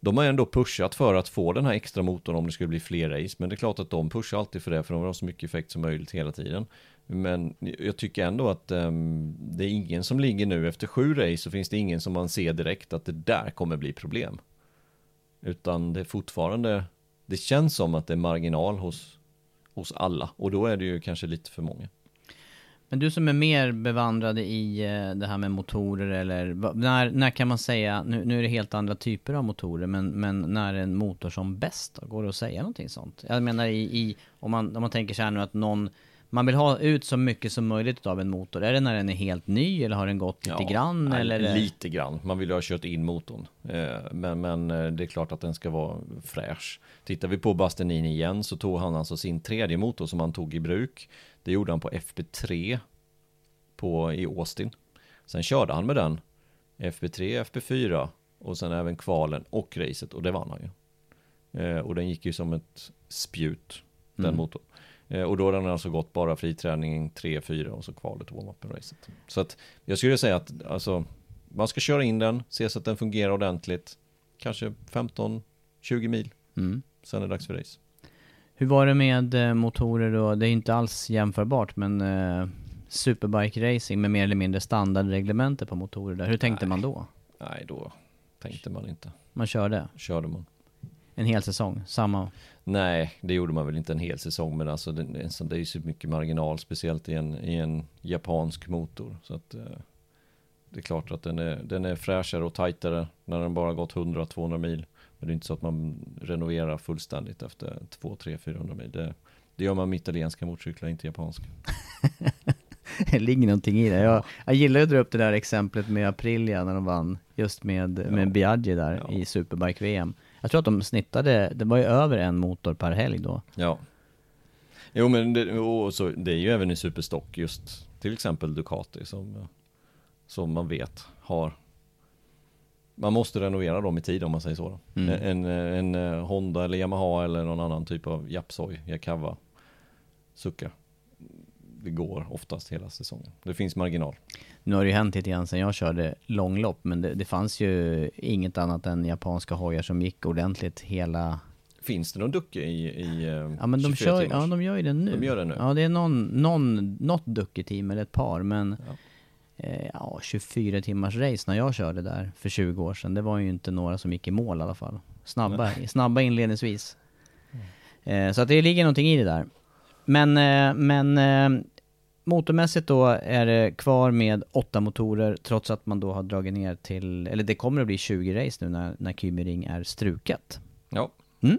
de har ändå pushat för att få den här extra motorn om det skulle bli fler race, men det är klart att de pushar alltid för det, för de vill ha så mycket effekt som möjligt hela tiden. Men jag tycker ändå att um, det är ingen som ligger nu efter sju race så finns det ingen som man ser direkt att det där kommer bli problem. Utan det är fortfarande, det känns som att det är marginal hos, hos alla och då är det ju kanske lite för många. Men du som är mer bevandrad i eh, det här med motorer eller när, när kan man säga, nu, nu är det helt andra typer av motorer, men, men när är en motor som bäst? Går det att säga någonting sånt? Jag menar i, i om, man, om man tänker så här nu att någon man vill ha ut så mycket som möjligt av en motor. Är det när den är helt ny eller har den gått lite ja, grann? Eller? Lite grann. Man vill ju ha kört in motorn. Eh, men, men eh, det är klart att den ska vara fräsch. Tittar vi på Bastianini igen så tog han alltså sin tredje motor som han tog i bruk. Det gjorde han på FP3 på, i Austin. Sen körde han med den FP3, FP4 och sen även kvalen och racet och det vann han ju. Eh, och den gick ju som ett spjut, den mm. motorn. Eh, och då har den alltså gått bara friträning 3, 4 och så kvalet och warm-upen racet. Så att jag skulle säga att alltså, man ska köra in den, se så att den fungerar ordentligt. Kanske 15-20 mil. Mm. Sen är det dags för race. Hur var det med eh, motorer då? Det är inte alls jämförbart men eh, Superbike racing med mer eller mindre standardreglementer på motorer där. Hur tänkte Nej. man då? Nej, då tänkte man inte. Man körde? Körde man. En hel säsong? Samma? Nej, det gjorde man väl inte en hel säsong, men alltså det, det är ju så mycket marginal, speciellt i en, i en japansk motor. Så att eh, det är klart att den är, den är fräschare och tajtare när den bara gått 100-200 mil. Men det är inte så att man renoverar fullständigt efter 2, 3, 400 mil. Det, det gör man med italienska motorcyklar, inte japanska. det ligger någonting i det. Jag, jag gillar att dra upp det där exemplet med Aprilia när de vann just med, ja. med Biaggi där ja. i Superbike-VM. Jag tror att de snittade, det var ju över en motor per helg då. Ja. Jo men det, och så, det är ju även i superstock just till exempel Ducati som, som man vet har man måste renovera dem i tid om man säger så. Mm. En, en, en, Honda eller Yamaha eller någon annan typ av Japsoj, Yakava, Succa det går oftast hela säsongen. Det finns marginal. Nu har det ju hänt lite grann sen jag körde långlopp, men det, det fanns ju inget annat än japanska hojar som gick ordentligt hela Finns det någon ducke i, i eh, Ja men de kör, ja de gör ju det nu. De gör det nu? Ja det är någon, någon, något ducke-team eller ett par men ja. Eh, ja, 24 timmars race när jag körde där för 20 år sedan. Det var ju inte några som gick i mål i alla fall. Snabba, snabba inledningsvis. Mm. Eh, så att det ligger någonting i det där. Men, eh, men eh, Motormässigt då är det kvar med åtta motorer trots att man då har dragit ner till, eller det kommer att bli 20 race nu när, när Kymering är struket. Ja. Mm.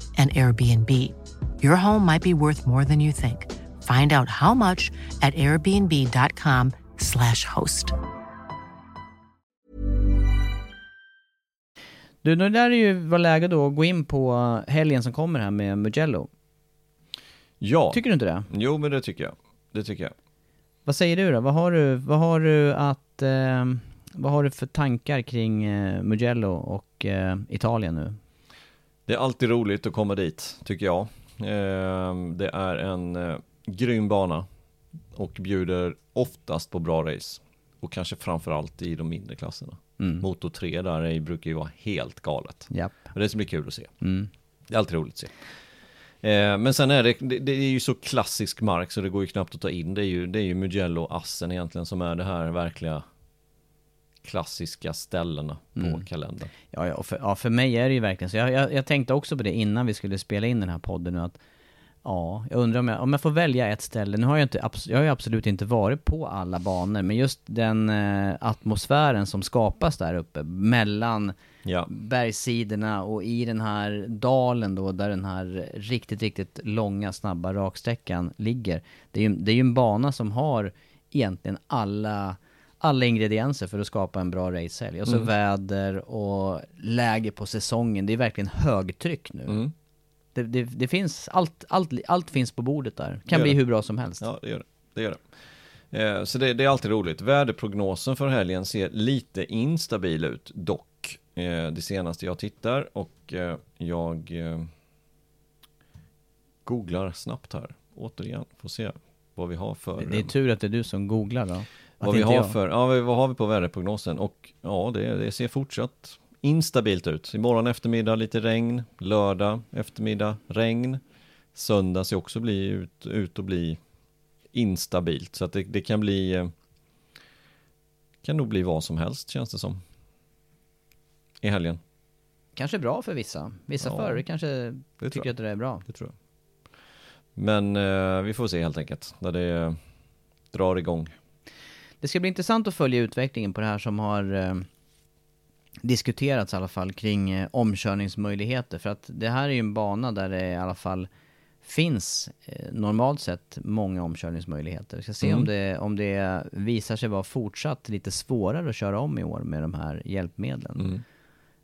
an Airbnb. Your home might be worth more than you think. Find out how much at airbnb.com/slash host. Du, det där är ju var läge då att gå in på helgen som kommer här med Mugello. Ja, Tycker du inte det? jo men det tycker jag. Det tycker jag. Vad säger du då? Vad har du, vad har du att... Eh, vad har du för tankar kring eh, Mugello och eh, Italien nu? Det är alltid roligt att komma dit, tycker jag. Eh, det är en eh, grym bana och bjuder oftast på bra race. Och kanske framförallt i de mindre klasserna. Mm. Motor 3 där är, brukar ju vara helt galet. Japp. Och det ska bli kul att se. Mm. Det är alltid roligt att se. Eh, men sen är det, det, det är ju så klassisk mark så det går ju knappt att ta in. Det är ju, det är ju Mugello Assen egentligen som är det här verkliga klassiska ställena på Mm. kalendern. Ja, ja, och för, ja, för mig är det ju verkligen så. Jag, jag, jag tänkte också på det innan vi skulle spela in den här podden nu att Ja, jag undrar om jag, om jag får välja ett ställe. Nu har jag inte, jag har ju absolut inte varit på alla banor, men just den eh, atmosfären som skapas där uppe mellan Ja, bergssidorna och i den här dalen då där den här riktigt, riktigt långa snabba raksträckan ligger. Det är ju, det är ju en bana som har egentligen alla, alla ingredienser för att skapa en bra racehelg. Och så Mm. väder och läge på säsongen. Det är verkligen högtryck nu. mm. Det, det, det finns, allt, allt, allt finns på bordet där. Kan bli det. hur bra som helst. ja det gör det. det, gör det. Eh, så det, det är alltid roligt. Väderprognosen för helgen ser lite instabil ut dock. Eh, det senaste jag tittar och eh, jag eh, googlar snabbt här. Återigen, får se vad vi har för... Det, det är tur att det är du som googlar då. Vad vi har jag. för, ja vad har vi på väderprognosen och ja det, det ser fortsatt instabilt ut. Imorgon eftermiddag lite regn, lördag eftermiddag regn, söndag ser också bli ut, ut och bli instabilt så att det, det kan bli eh, kan nog bli vad som helst känns det som. I helgen, Kanske bra för vissa. Vissa Ja, förare kanske tycker jag. att det är bra. Det tror jag. Men eh, vi får se helt enkelt när det eh, drar igång. Det ska bli intressant att följa utvecklingen på det här som har eh, diskuterats i alla fall kring eh, omkörningsmöjligheter. För att det här är ju en bana där det i alla fall finns eh, normalt sett många omkörningsmöjligheter. Vi ska se Mm. om, det, om det visar sig vara fortsatt lite svårare att köra om i år med de här hjälpmedlen. Mm.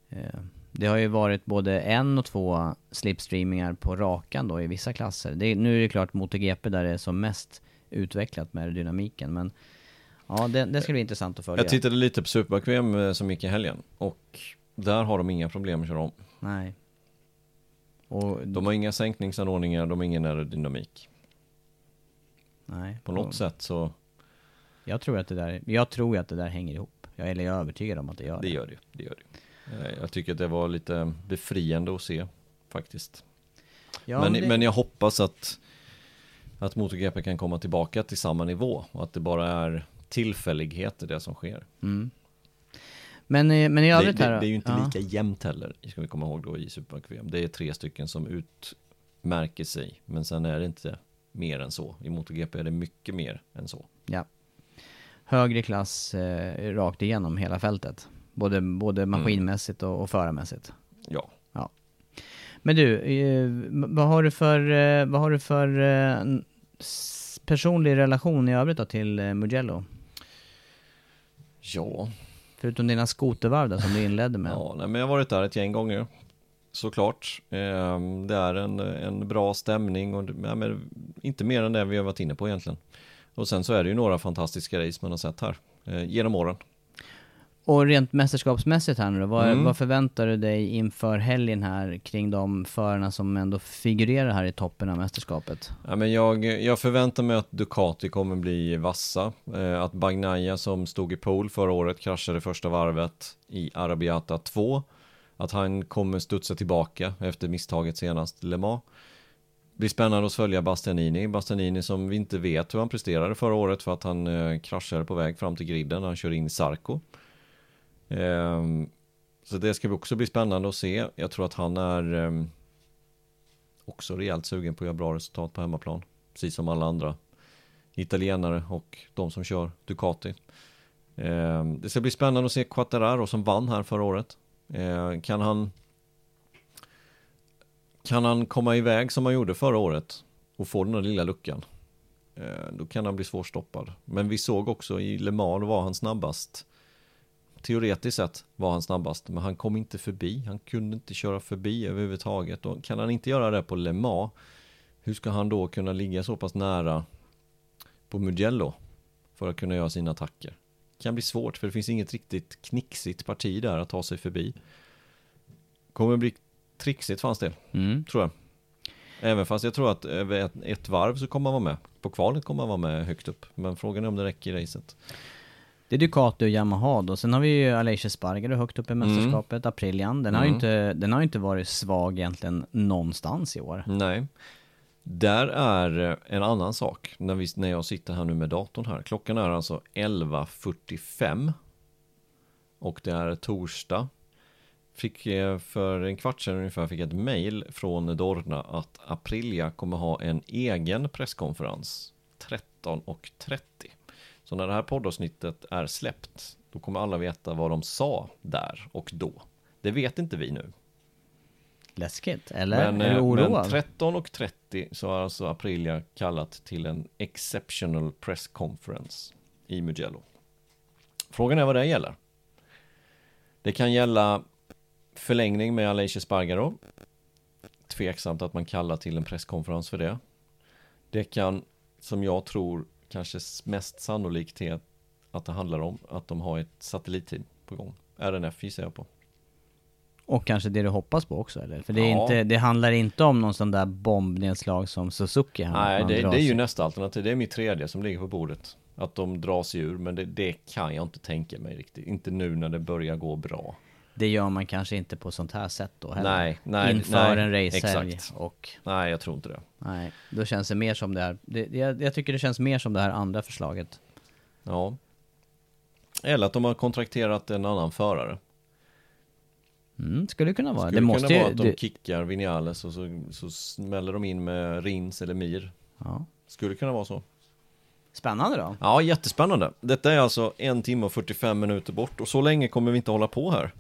Eh, Det har ju varit både en och två slipstreamingar på rakan då i vissa klasser. Det, nu är det klart MotoGP där det är som mest utvecklat med dynamiken men Ja, det, det ska bli intressant att följa. Jag tittade lite på Superbike-VM eh, som gick i helgen och där har de inga problem att köra om. Nej. Och, De har inga sänkningsanordningar, de har ingen aerodynamik. nej. På något Och sätt så, Jag tror att det där, jag tror att det där hänger ihop. Jag, eller jag är övertygad om att det gör det gör det. det, gör det. Eh, Jag tycker att det var lite befriande att se faktiskt. Ja, men, det, men jag hoppas att, att MotoGP kan komma tillbaka till samma nivå och att det bara är tillfälligheter det som sker. mm. men, eh, men i Det, övrigt det, här det är ju inte ja. lika jämnt heller, ska vi komma ihåg då i Superbike-VM. Det är tre stycken som utmärker sig, men sen är det inte mer än så. I MotoGP är det mycket mer än så. Ja. Högre klass eh, rakt igenom hela fältet. Både, både Mm. maskinmässigt och, och förarmässigt. Ja, Men du, eh, vad har du för, eh, vad har du för eh, personlig relation i övrigt då till eh, Mugello? Ja, Förutom dina skotervarv där som du inledde med. Ja, nej, men jag har varit där ett gäng gånger. Såklart. Ehm, det är en, en bra stämning och ja, men inte mer än det vi har varit inne på egentligen. Och sen så är det ju några fantastiska race man har sett här eh, genom åren. Och rent mästerskapsmässigt här nu då, vad, Mm. vad förväntar du dig inför helgen här kring de förarna som ändå figurerar här i toppen av mästerskapet? Ja, men jag, jag förväntar mig att Ducati kommer bli vassa. Eh, att Bagnaia som stod i pole förra året kraschade första varvet i Arabiata 2. Att han kommer studsa tillbaka efter misstaget senast Le Mans. Blir spännande att följa Bastianini. Bastianini som vi inte vet hur han presterade förra året för att han eh, kraschade på väg fram till griden när han kör in i Sarko. Ehm, så det ska vi också bli spännande att se. Jag tror att han är ehm, också rejält sugen på att göra bra resultat på hemmaplan. precis som alla andra italienare och de som kör Ducati. Ehm, det ska bli spännande att se Quattararo som vann här förra året. Kan han kan han komma iväg som han gjorde förra året och få den där lilla luckan då kan han bli svårstoppad. Men vi såg också i Le Mans var han snabbast. Teoretiskt sett var han snabbast, men han kom inte förbi. Han kunde inte köra förbi överhuvudtaget. Och kan han inte göra det på Le Mans, hur ska han då kunna ligga så pass nära på Mugello för att kunna göra sina attacker? Det kan bli svårt, för det finns inget riktigt knixigt parti där att ta sig förbi. Kommer bli trixigt för hans del, Mm. tror jag. Även fast jag tror att över ett, ett varv så kommer han vara med. På kvalet kommer han vara med högt upp. Men frågan är om det räcker i racet. Det är Ducati och Yamaha då. Sen har vi ju Aleix Spargaro högt upp i Mm. mästerskapet, Aprilian. Den har ju inte, den har inte varit svag egentligen någonstans i år. Nej. Där är en annan sak när, vi, när jag sitter här nu med datorn här. Klockan är alltså 11.45. Och det är torsdag. Fick eh, för en kvart sedan ungefär fick ett mail från Dorna att Aprilia kommer ha en egen presskonferens 13.30. Så när det här poddavsnittet är släppt då kommer alla veta vad de sa där och då. Det vet inte vi nu. Läskigt, eller? Men, är du eh, men oroad? 13.30 så har alltså Aprilia kallat till en exceptional press conference i Mugello. Frågan är vad det gäller. Det kan gälla förlängning med Aleix Spargaro. Tveksamt att man kallar till en presskonferens för det. Det kan, som jag tror, kanske mest sannolikt är att det handlar om att de har ett satellitteam på gång. RNF gissar jag på. Och kanske det du hoppas på också eller? För det, är Ja. inte, det handlar inte om någon sån där bombnedslag som Suzuki här. Nej, det, det är ju nästa alternativ. Det är mitt tredje som ligger på bordet. Att de drar sig ur, men det, det kan jag inte tänka mig riktigt. Inte nu när det börjar gå bra. Det gör man kanske inte på sånt här sätt då heller. Nej, nej, Inför nej, en racehelg och Nej, jag tror inte det. nej, då känns det mer som det här. Det, jag, jag tycker det känns mer som det här andra förslaget. Ja. Eller att de har kontrakterat en annan förare. Mm, skulle kunna vara. Skulle det måste kunna vara att de det, kickar Vinales och så, så smäller de in med Rins eller Mir. ja. Skulle kunna vara så. Spännande då. Ja, jättespännande. Detta är alltså en timme och 45 minuter bort och så länge kommer vi inte hålla på här.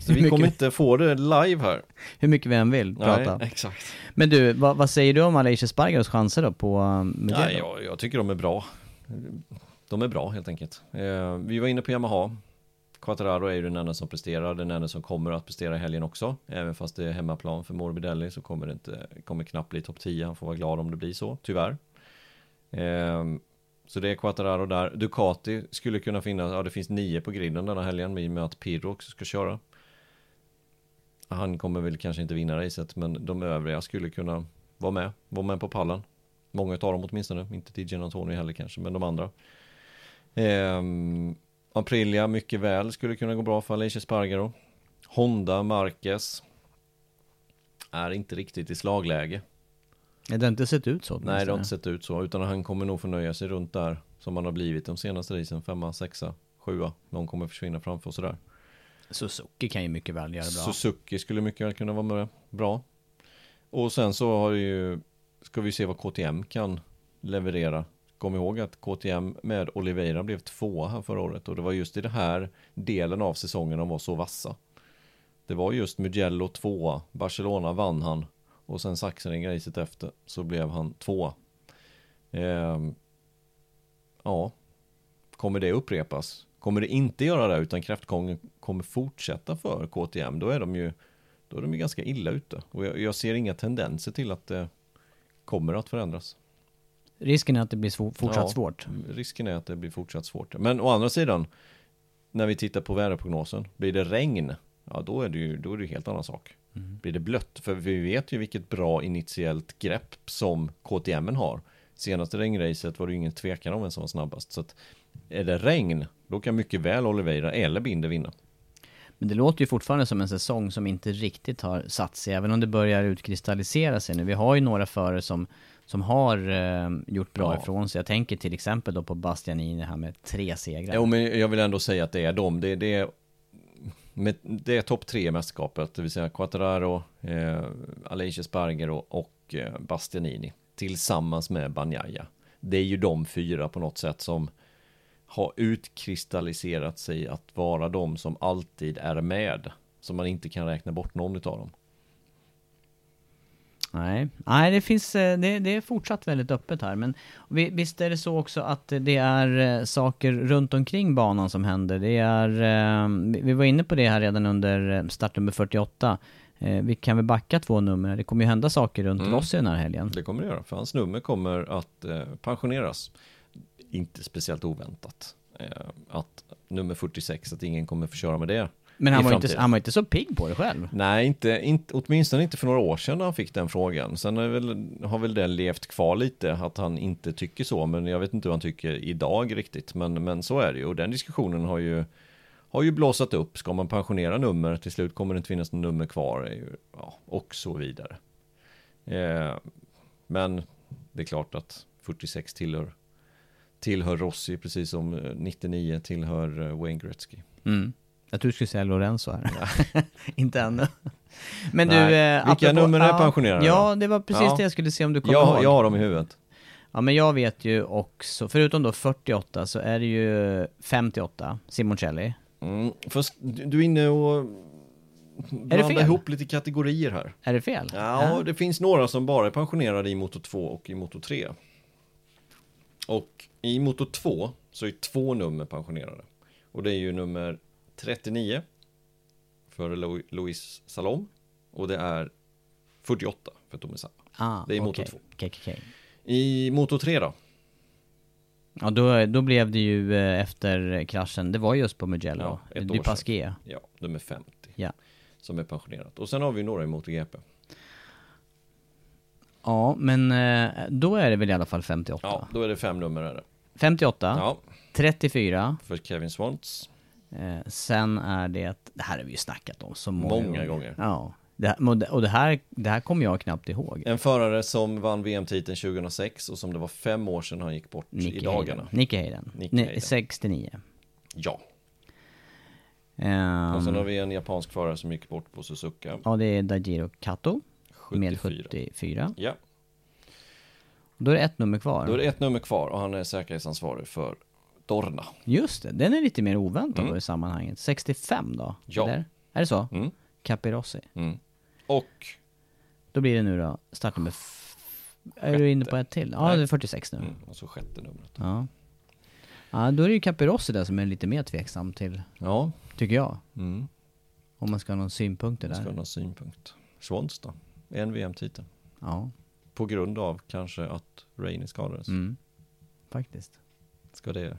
Så vi kommer inte få det live här. Hur mycket vi än vill prata. Nej, exakt. Men du, vad, vad säger du om Aleix Spargaros chanser då på um, Mugello? Nej, jag, jag tycker de är bra. De är bra helt enkelt. Eh, vi var inne på Yamaha. Quattararo är ju den enda som presterar, den enda som kommer att prestera i helgen också. Även fast det är hemmaplan för Morbidelli så kommer det inte, kommer knappt bli topp 10. Han får vara glad om det blir så, tyvärr. Eh, så det är Quattararo där. Ducati skulle kunna finnas, ja det finns nio på griden denna helgen i och med att Pirro också ska köra. Han kommer väl kanske inte vinna racet men de övriga skulle kunna vara med, vara med på pallen. Många utav dem åtminstone, inte TJ Antonio heller kanske, men de andra. Ehm, Aprilia mycket väl skulle kunna gå bra för Alicia Spargaro. Honda, Marquez. Är inte riktigt i slagläge. Det har inte sett ut så Nej, det har inte sett ut så, utan han kommer nog få nöja sig runt där som han har blivit de senaste racen, femma, sexa, sjua. Någon kommer försvinna framför och sådär. Suzuki kan ju mycket väl göra bra. Suzuki skulle mycket väl kunna vara med, bra. Och sen så har ju, ska vi se vad KTM kan leverera. Kom ihåg att KTM med Oliveira blev tvåa här förra året och det var just i den här delen av säsongen de var så vassa. Det var just Mugello tvåa, Barcelona vann han och sen Sachsenring-racet efter så blev han tvåa. Ehm, ja, kommer det upprepas? Kommer det inte göra det utan kräftgången kommer fortsätta för KTM då är de ju då är de ju ganska illa ute och jag, jag ser inga tendenser till att det kommer att förändras. Risken är att det blir svår, fortsatt Ja. svårt. Risken är att det blir fortsatt svårt. Men å andra sidan, när vi tittar på väderprognosen, blir det regn, ja då är det ju då är det ju helt annan sak. Blir det blött, för vi vet ju vilket bra initiellt grepp som KTM har. Senaste regnracet var det ju ingen tvekan om vem som var snabbast. Så att är det regn, då kan mycket väl Oliveira eller Binder vinna. Men det låter ju fortfarande som en säsong som inte riktigt har satt sig, även om det börjar utkristallisera sig nu. Vi har ju några förare som, som har eh, gjort bra Ja. ifrån sig. Jag tänker till exempel då på Bastianini här med tre segrar. Jo, men jag vill ändå säga att det är dem. Det, det är, med, det är topp tre i mästerskapet, det vill säga Quattararo, eh, Aleix Sparger och eh, Bastianini. tillsammans med Banjaya. Det är ju de fyra på något sätt som har utkristalliserat sig att vara de som alltid är med. Så man inte kan räkna bort någon av dem. Nej, nej det finns, eh, det, det är fortsatt väldigt öppet här. Men vi- visst är det så också att det är eh, saker runt omkring banan som händer. Det är, eh, vi- var inne på det här redan under startnummer 48. Eh, Vi kan väl backa två nummer. Det kommer ju hända saker runt Mm. Rossi den här helgen. Det kommer det göra, för hans nummer kommer att pensioneras. Inte speciellt oväntat. Att nummer 46, att ingen kommer få köra med det. Men han var, inte, han var inte så pigg på det själv. Nej, inte, inte, åtminstone inte för några år sedan när han fick den frågan. Sen väl, har väl det levt kvar lite, att han inte tycker så. Men jag vet inte vad han tycker idag riktigt. Men, men så är det ju. Och den diskussionen har ju, har ju blåsat upp. Ska man pensionera nummer, till slut kommer det inte finnas något nummer kvar. Ja, och så vidare. Eh, men det är klart att 46 tillhör, tillhör Rossi, precis som eh, 99 tillhör eh, Wayne Gretzky. Mm. Jag tror du skulle säga Lorenzo här. inte ännu. Men Nej. du... eh, Vilka nummer är pensionerade Ja, det var precis Ja. det jag skulle se om du kommer ihåg. Jag, har dem i huvudet. Ja men jag vet ju också, förutom då 48 så är det ju 58, Simoncelli. Mm, fast du är inne och blandar ihop lite kategorier här. Är det fel? Ja, det finns några som bara är pensionerade i Moto 2 och i Moto 3. Och i Moto 2 så är två nummer pensionerade. Och det är ju nummer 39 för Lo- Louis Salom och det är 48 för Tomisawa. Ah, det är Moto okej. 2. Okej, okej, okej. I Moto 3 då? Ja då, då blev det ju eh, efter kraschen, det var just på Mugello, Ja, ett år Du Pasquier. Ja, nummer 50. Ja. Som är pensionerat. Och sen har vi några i MotoGP. Ja, men eh, då är det väl i alla fall 58? Ja, då är det fem nummer är det. 58, Ja, 34, för Kevin Swantz. Eh, sen är det, det här har vi ju snackat om så många, Många gånger. Ja, det, här- och det- här, det här kommer jag knappt ihåg. En förare som vann VM-titeln 2006 och som det var fem år sedan han gick bort i dagarna. Hayden. Nicky Hayden. Nicky Ni- Hayden. 69. Ja, Ehm, och sen har vi en japansk förare som gick bort på Suzuka. Ja, det är Dajiro Kato. Med 74. 74. Ja, Då är det ett nummer kvar. då är det ett nummer kvar och han är säkerhetsansvarig för Dorna. Just det, den är lite mer oväntad Mm. i sammanhanget. 65 då? Ja. Eller? Är det så? Mm. Capirossi. Mm. Och, Då blir det nu då startnummer... Är du inne på ett till? Ja, Nej. det är 46 nu. mm, och så sjätte numret. Ja. Ja, då är det ju Capirossi där som är lite mer tveksam till, Ja, tycker jag. mm. Om man ska ha någon synpunkter jag ska där. ha någon synpunkt. Swans då? En VM-titel. Ja, På grund av kanske att Rainey skadades. mm. faktiskt. Ska det,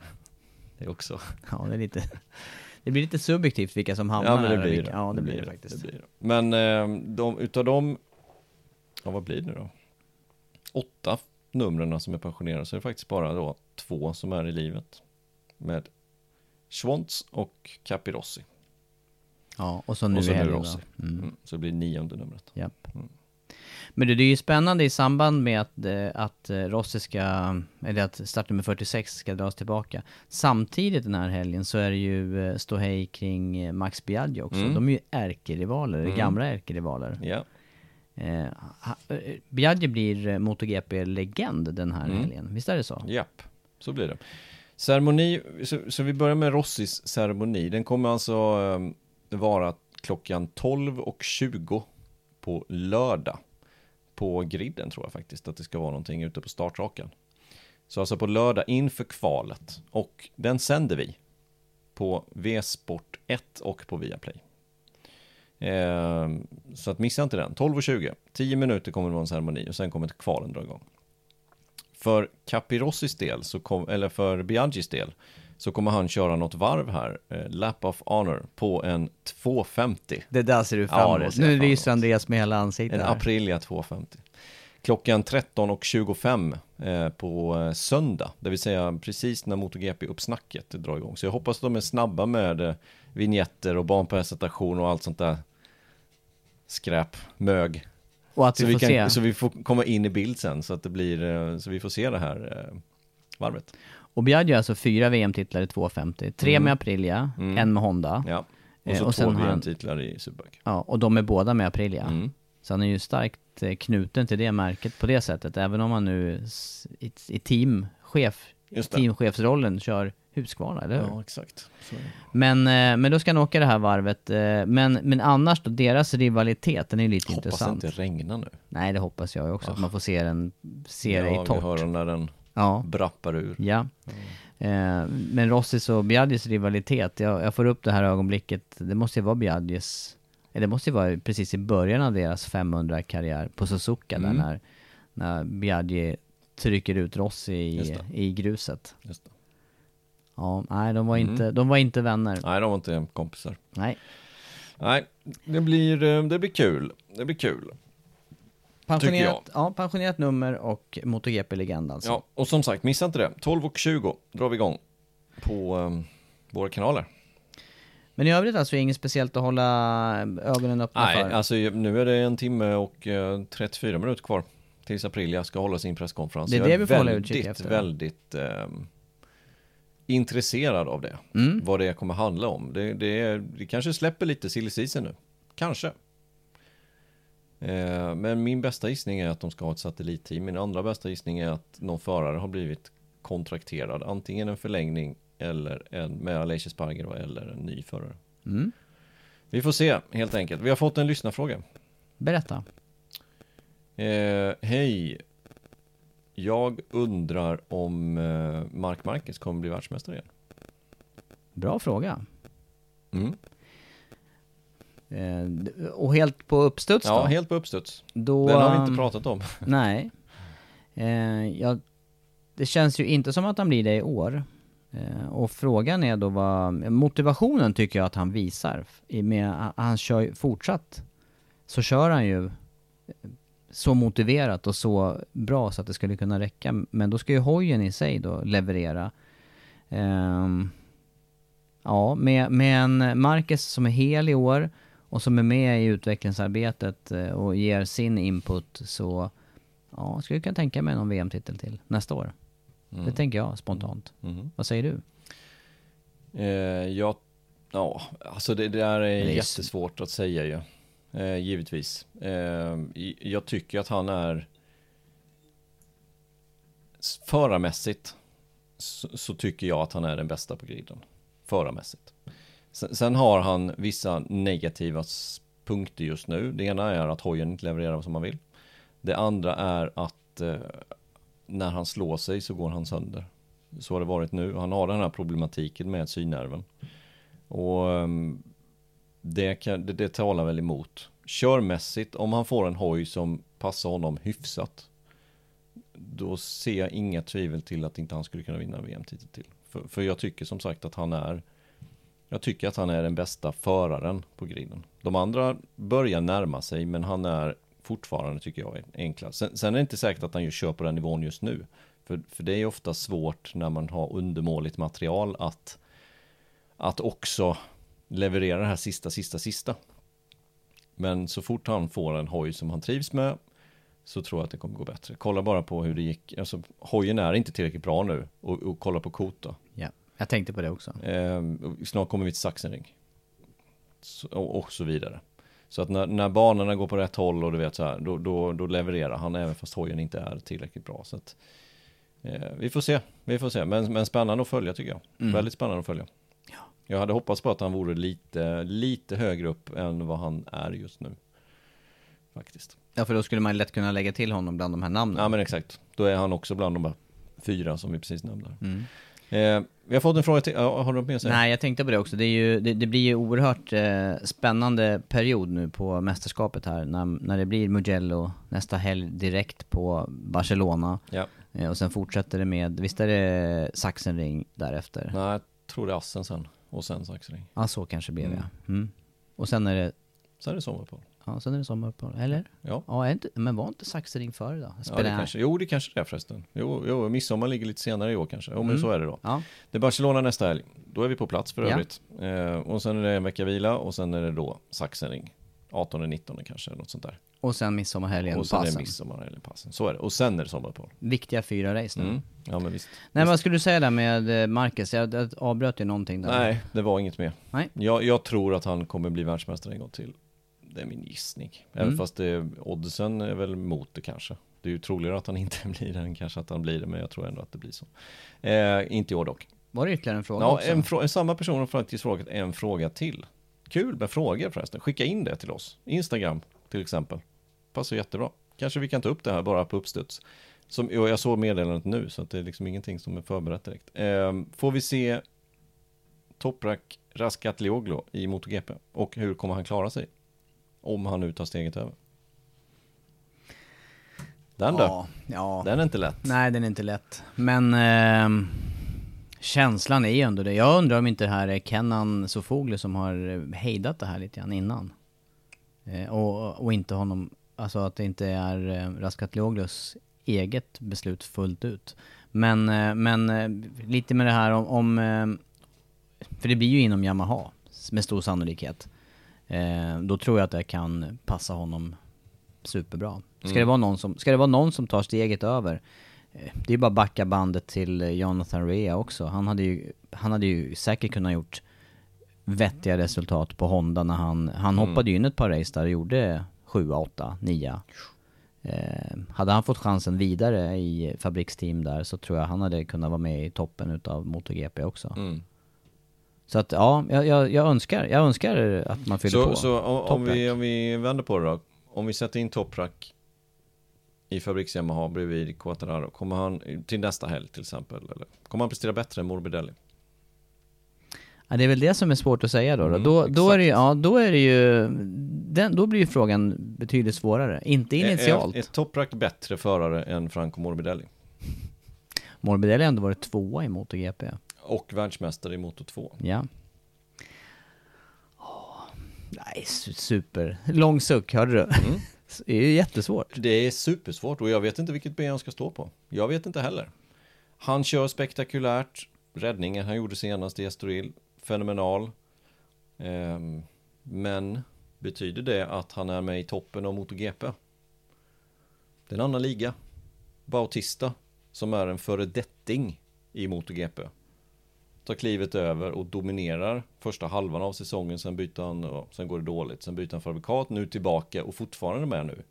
det också. Ja, det är lite... Det blir lite subjektivt vilka som hamnar Ja, men det blir vilka, det. Ja, det, blir det, faktiskt. Det blir det. Men eh, de, utav dem, ja vad blir det då? Åtta numren som är pensionerade så är det faktiskt bara då två som är i livet. Med Schwantz och Capirossi. Ja, och så nu och så helgen Rossi. då. Mm. Mm. Så det blir nionde numret. Japp. Mm. Men det, det är ju spännande i samband med att, eh, att eh, Rossi ska, eller att startnummer 46 ska dras tillbaka. Samtidigt den här helgen så är det ju eh, ståhej kring Max Biaggi också. Mm. De är ju ärkerivaler, Mm. gamla ärkerivaler. Ja, Eh, Biaggi blir MotoGP-legend den här Mm. helgen, visst är det så? japp. Så blir det. Ceremoni, så, så vi börjar med Rossis ceremoni. Den kommer alltså eh, vara klockan 12.20 på lördag. På griden tror jag faktiskt att det ska vara någonting ute på startrakan. Så alltså på lördag inför kvalet. Och den sänder vi på V-sport 1 och på Viaplay. Eh, så att missa inte den. 12.20. 10 minuter kommer det vara en ceremoni och sen kommer kvalen dra igång. För Capirossis del, så kom, eller för Biagis del, så kommer han köra något varv här, eh, Lap of Honor, på en 250. Det där ser du Ja, fram emot. jag nu lyser. Andreas med hela ansiktet En här. Aprilia 250. Klockan 13.25 eh, på eh, söndag, det vill säga precis när MotoGP-uppsnacket drar igång. Så jag hoppas att de är snabba med eh, vignetter och barnpresentation och allt sånt där skräp, mög. Och att Så vi vi, får kan, se. så vi får komma in i bild sen så att det blir, eh, så vi får se det här eh, varvet. Och Biaggi har alltså fyra VM-titlar i 250. Tre Mm. med Aprilia, Mm. en med Honda. Ja, och Eh, så och två VM-titlar i Superbike. Ja, och de är båda med Aprilia. Mm. Så han är ju starkt eh, knuten till det märket på det sättet, även om han nu i, i teamchef, det. teamchefsrollen kör Husqvarna, eller hur? Ja, exakt. Så det. Men, eh, men då ska han åka det här varvet. eh, Men, men annars då, deras rivalitet, den är lite Hoppas det intressant. inte regnar nu. Nej, det hoppas jag ju också, att man får se den, se det ja, i vi torrt. hör den när den Ja. brappar ur. Ja. Eh, men Rossis och Biagis rivalitet, jag, jag får upp det här ögonblicket, det måste ju vara eller det måste ju vara precis i början av deras 500-karriär på Suzuka Mm. där när, när Biaggi trycker ut Rossi i, i gruset. Ja, nej de var, Mm. inte, de var inte vänner. Nej, de var inte kompisar. Nej. Nej, det blir, eh, det blir kul. Det blir kul. Pensionerat, ja, pensionerat nummer och MotoGP-legend alltså. Ja, och som sagt, missa inte det. 12 och 20 drar vi igång på um, våra kanaler. Men i övrigt alltså inget speciellt att hålla ögonen öppna Nej, för? alltså nu är det en timme och eh, 34 minuter kvar tills Aprilia ska hålla sin presskonferens. Det är Jag det vi får hålla utkik efter. väldigt ehm, intresserad av det. Mm. Vad det kommer handla om. Det, det, är, det kanske släpper lite silly nu. Kanske. Eh, men min bästa gissning är att de ska ha ett satellitteam. Min andra bästa gissning är att någon förare har blivit kontrakterad. Antingen en förlängning eller en med Aleix Espargaro eller en ny förare. Mm. Vi får se helt enkelt. Vi har fått en lyssnarfråga. Berätta. Eh, Hej. Jag undrar om eh, Mark Marquez kommer bli världsmästare igen. Bra fråga. Mm. Eh, och helt på uppstuds Ja, då? helt på uppstuds. då Den har vi inte um, pratat om. Nej. Eh, jag, det känns ju inte som att han blir det i år. Eh, och frågan är då vad, motivationen tycker jag att han visar. Med, han- kör ju fortsatt, så kör han ju så motiverat och så bra så att det skulle kunna räcka. Men då ska ju hojen i sig då leverera. Ehm, ja, med, med en Marcus som är hel i år och som är med i utvecklingsarbetet eh, och ger sin input så ja, skulle jag kunna tänka mig någon VM-titel till nästa år. Det tänker jag spontant. Mhm. Vad säger du? Eh, jag, ja, alltså det, det där är s- jättesvårt att säga ju. Eh, givetvis. Eh, jag tycker att han är förarmässigt så, så tycker jag att han är den bästa på griden. Förarmässigt. Sen, har han vissa negativa punkter just nu. Det ena är att hojen inte levererar som man vill. Det andra är att eh, när han slår sig så går han sönder. Så har det varit nu. Han har den här problematiken med synnerven. Och ehm, det, kan, det, det talar väl emot. Körmässigt, om han får en hoj som passar honom hyfsat. Då ser jag inga tvivel till att inte han skulle kunna vinna VM-titeln till. För, för jag tycker som sagt att han är jag tycker att han är den bästa föraren på griden. De andra börjar närma sig, men han är fortfarande, tycker jag, enklast. Sen, sen är det inte säkert att han ju kör på den nivån just nu. För, för det är ofta svårt när man har undermåligt material att, att också leverera det här sista, sista, sista. Men så fort han får en hoj som han trivs med så tror jag att det kommer gå bättre. Kolla bara på hur det gick. Alltså, hojen är inte tillräckligt bra nu. Och, och kolla på Kota. Yeah jag tänkte på det också. Eh, snart kommer vi till Sachsenring. Så, och, och så vidare. Så att när, när banorna går på rätt håll och du vet så här, då, då, då levererar han även fast hojen inte är tillräckligt bra. Så att, eh, vi får se, vi får se. Men, men spännande att följa tycker jag. Väldigt spännande att följa. Jag hade hoppats på att han vore lite, lite högre upp än vad han är just nu. Faktiskt. Ja, för då skulle man lätt kunna lägga till honom bland de här namnen. Ja men exakt. Då är han också bland de här fyra som vi precis nämnde. Mm. Eh, vi har fått en fråga till, ja, har du något mer att säga? Nej, jag tänkte på det också. Det, ju, det, det blir ju oerhört eh, spännande period nu på mästerskapet här. När, när det blir Mugello nästa helg direkt på Barcelona. Ja. Eh, och sen fortsätter det med, visst är det Sachsenring därefter? Nej, jag tror det är Assen sen. Och sen Sachsenring. Ja, så kanske blir det. Mm. Mm. Och sen är det, Sen är det sommaruppehåll. Ja, sen är det sommaruppehåll. Eller? Ja. Ja, är inte, men var inte Sachsenring före då? Ja, det kanske, jo, det kanske det är förresten. Jo, jo, midsommar ligger lite senare i år kanske. Jo, men Mm. så är det då. Ja. Det är Barcelona nästa helg. Då är vi på plats för Ja. övrigt. Eh, och sen är det en vecka vila och sen är det då Sachsenring. 18-19 kanske, något sånt där. Och sen midsommarhelgen, och sen är passen. midsommarhelgen, passen. Så är det. Och sen är det sommaruppehåll. Viktiga fyra race nu. Mm. Ja, men visst. Nej, men vad skulle du säga där med eh, Marcus? Jag, jag avbröt ju någonting där. Nej, det var inget mer. Nej. Jag, jag tror att han kommer bli världsmästare en gång till. Det är min gissning. Även Mm. fast det, oddsen är väl mot det kanske. Det är ju troligare att han inte blir det än kanske att han blir det, men jag tror ändå att det blir så. Eh, inte i år dock. Var det ytterligare en fråga Ja, också? en frå- samma person har faktiskt frågat en fråga till. Kul med frågor förresten. Skicka in det till oss. Instagram till exempel. Passar jättebra. Kanske vi kan ta upp det här bara på uppstuds. Som, och jag såg meddelandet nu så det är liksom ingenting som är förberett direkt. Ehm, får vi se Toprak Raskatlioglu i MotoGP? Och hur kommer han klara sig? Om han nu tar steget över. Den då? ja, ja. Den är inte lätt. Nej, den är inte lätt. Men ehm, känslan är ju ändå det. Jag undrar om inte det här är Kenan Sofoglu som har eh, hejdat det här lite grann innan. Eh, och, och inte honom, alltså att det inte är eh, Raskatlioglu's eget beslut fullt ut. Men, eh, men eh, lite med det här om, om eh, för det blir ju inom Yamaha med stor sannolikhet. Eh, då tror jag att det kan passa honom superbra. Ska, det vara någon som, ska det vara någon som tar steget över, eh, det är bara att backa bandet till eh, Jonathan Rea också. Han hade ju, han hade ju säkert kunnat gjort vettiga resultat på Honda när han, han hoppade ju in ett par race där och gjorde 7, 8, 9. Eh, hade han fått chansen vidare i fabriksteam där så tror jag han hade kunnat vara med i toppen utav MotoGP också. Mm. Så att ja, jag, jag, jag önskar, jag önskar att man fyller Så, på. så om, vi, om vi vänder på det då. Om vi sätter in Toprak i fabriks Yamaha bredvid Quattararo. Kommer han till nästa helg till exempel? Eller? Kommer han prestera bättre än Morbidelli? Ja, det är väl det som är svårt att säga då. då. Mm, då, då, är det, ja, då är det ju, den, då blir ju frågan betydligt svårare. Inte initialt. Är, är Toprak bättre förare än Franco Morbidelli? Morbidelli har ändå varit tvåa i MotoGP. Och världsmästare i Moto 2. Ja. Åh, nej, su- super. Lång suck, hörde du? Mm. Det är jättesvårt. Det är supersvårt och jag vet inte vilket ben han ska stå på. Jag vet inte heller. Han kör spektakulärt. Räddningen han gjorde senast i Estoril, fenomenal. Ehm, men betyder det att han är med i toppen av MotoGP? Det är en annan liga. Bautista, som är en föredetting i MotoGP. Tar klivet över och dominerar första halvan av säsongen, sen byter han, och sen går det dåligt, sen byter han fabrikat, nu tillbaka och fortfarande med nu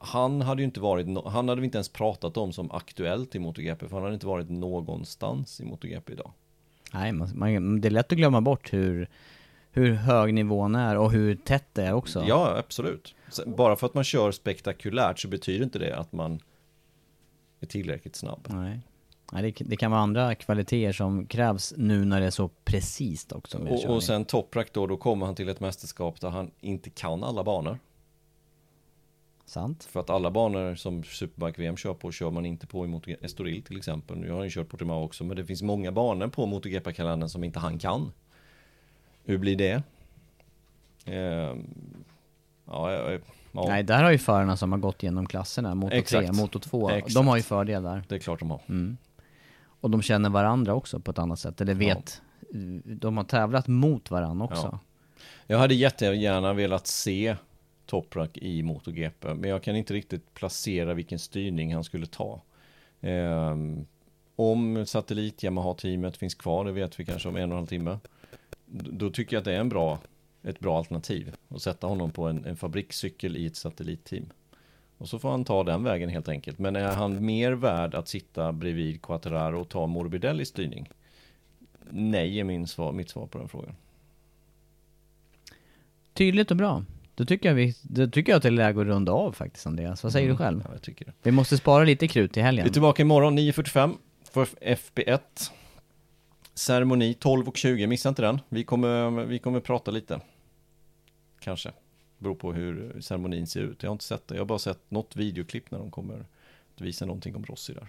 han hade ju inte varit, no- han hade vi inte ens pratat om som aktuellt i MotoGP, för han hade inte varit någonstans i MotoGP idag. Nej, man, man, det är lätt att glömma bort hur, hur hög nivån är och hur tätt det är också. Ja, absolut. Bara för att man kör spektakulärt så betyder inte det att man är tillräckligt snabb. Nej. Det, det kan vara andra kvaliteter som krävs nu när det är så precis också Och, och sen Toprak då, då kommer han till ett mästerskap där han inte kan alla banor. Sant. För att alla banor som Superbike-VM kör på kör man inte på i MotoGP, Estoril till exempel. Nu har han ju kört Portimao också, men det finns många banor på MotoGP-kalendern som inte han kan. Hur blir det? Ehm, ja, ja, ja, Nej, där har ju förarna som har gått igenom klasserna, Moto 3, Exakt. Moto 2, Exakt. de har ju fördel där. det är klart de har. Mm. Och de känner varandra också på ett annat sätt, eller vet, de har tävlat mot varandra också. Ja. Jag hade jättegärna velat se Toprak i MotoGP, men jag kan inte riktigt placera vilken styrning han skulle ta. Ehm, om satellit Yamaha-teamet finns kvar, det vet vi kanske om en och en halv timme, då tycker jag att det är en bra, ett bra alternativ att sätta honom på en, en fabrikscykel i ett satellitteam. Och så får han ta den vägen helt enkelt. Men är han mer värd att sitta bredvid Quattararo och ta Morbidellis styrning? Nej är min svar, mitt svar på den frågan. Tydligt och bra. Då tycker jag, vi, då tycker jag att det är läge att runda av faktiskt Andreas. Vad säger du själv? Ja, jag tycker det. Vi måste spara lite krut till helgen. Vi är tillbaka imorgon 9.45 för FP1. Ceremoni 12.20, missa inte den. Vi kommer, vi kommer prata lite. Kanske. Beror på hur ceremonin ser ut. Jag har inte sett det. Jag har bara sett något videoklipp när de kommer att visa någonting om Rossi där.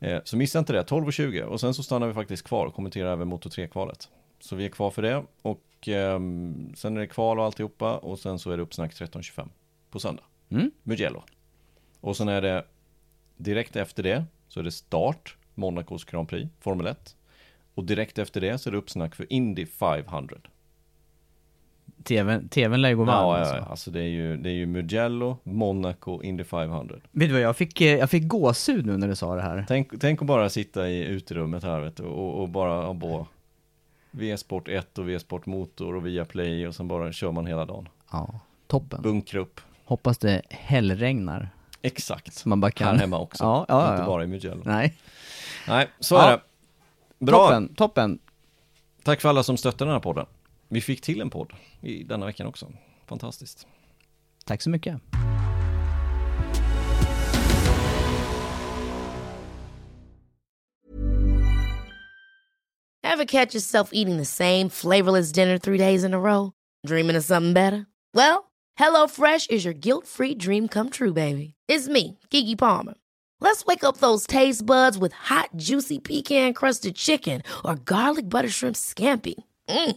Eh, så missa inte det, 12.20. Och sen så stannar vi faktiskt kvar och kommenterar även Moto 3-kvalet. Så vi är kvar för det. Och ehm, sen är det kval och alltihopa. Och sen så är det uppsnack 13.25 på söndag. Mm? Mugello. Och sen är det direkt efter det så är det start, Monacos Grand Prix, Formel 1. Och direkt efter det så är det uppsnack för Indy 500. TVn, TVn lär ju gå varm Ja, alltså. ja, alltså det är ju, det är ju Mugello, Monaco, Indy 500. Vet du vad, jag fick, eh, jag fick gåshud nu när du sa det här. Tänk, tänk att bara sitta i uterummet här vet du, och, och bara på V-sport 1 och V-sport motor och via play och sen bara kör man hela dagen. Ja, toppen. bunkra upp. Hoppas det hällregnar. Exakt. Så man bara kan... Här hemma också. Ja, ja, Inte ja. bara i Mugello. Nej. Nej, så är det. Bra. Toppen, toppen. Tack för alla som stöttar den här podden. Vi fick till en podd i denna veckan också. Fantastiskt. Tack så mycket. Ever catch yourself eating the same flavorless dinner three days in a row? Dreaming of something better? Well, HelloFresh is your guilt-free dream come true, baby. It's me, Kiki Palmer. Let's wake up those taste buds with hot, juicy pecan-crusted chicken or garlic butter shrimp scampi. Mm.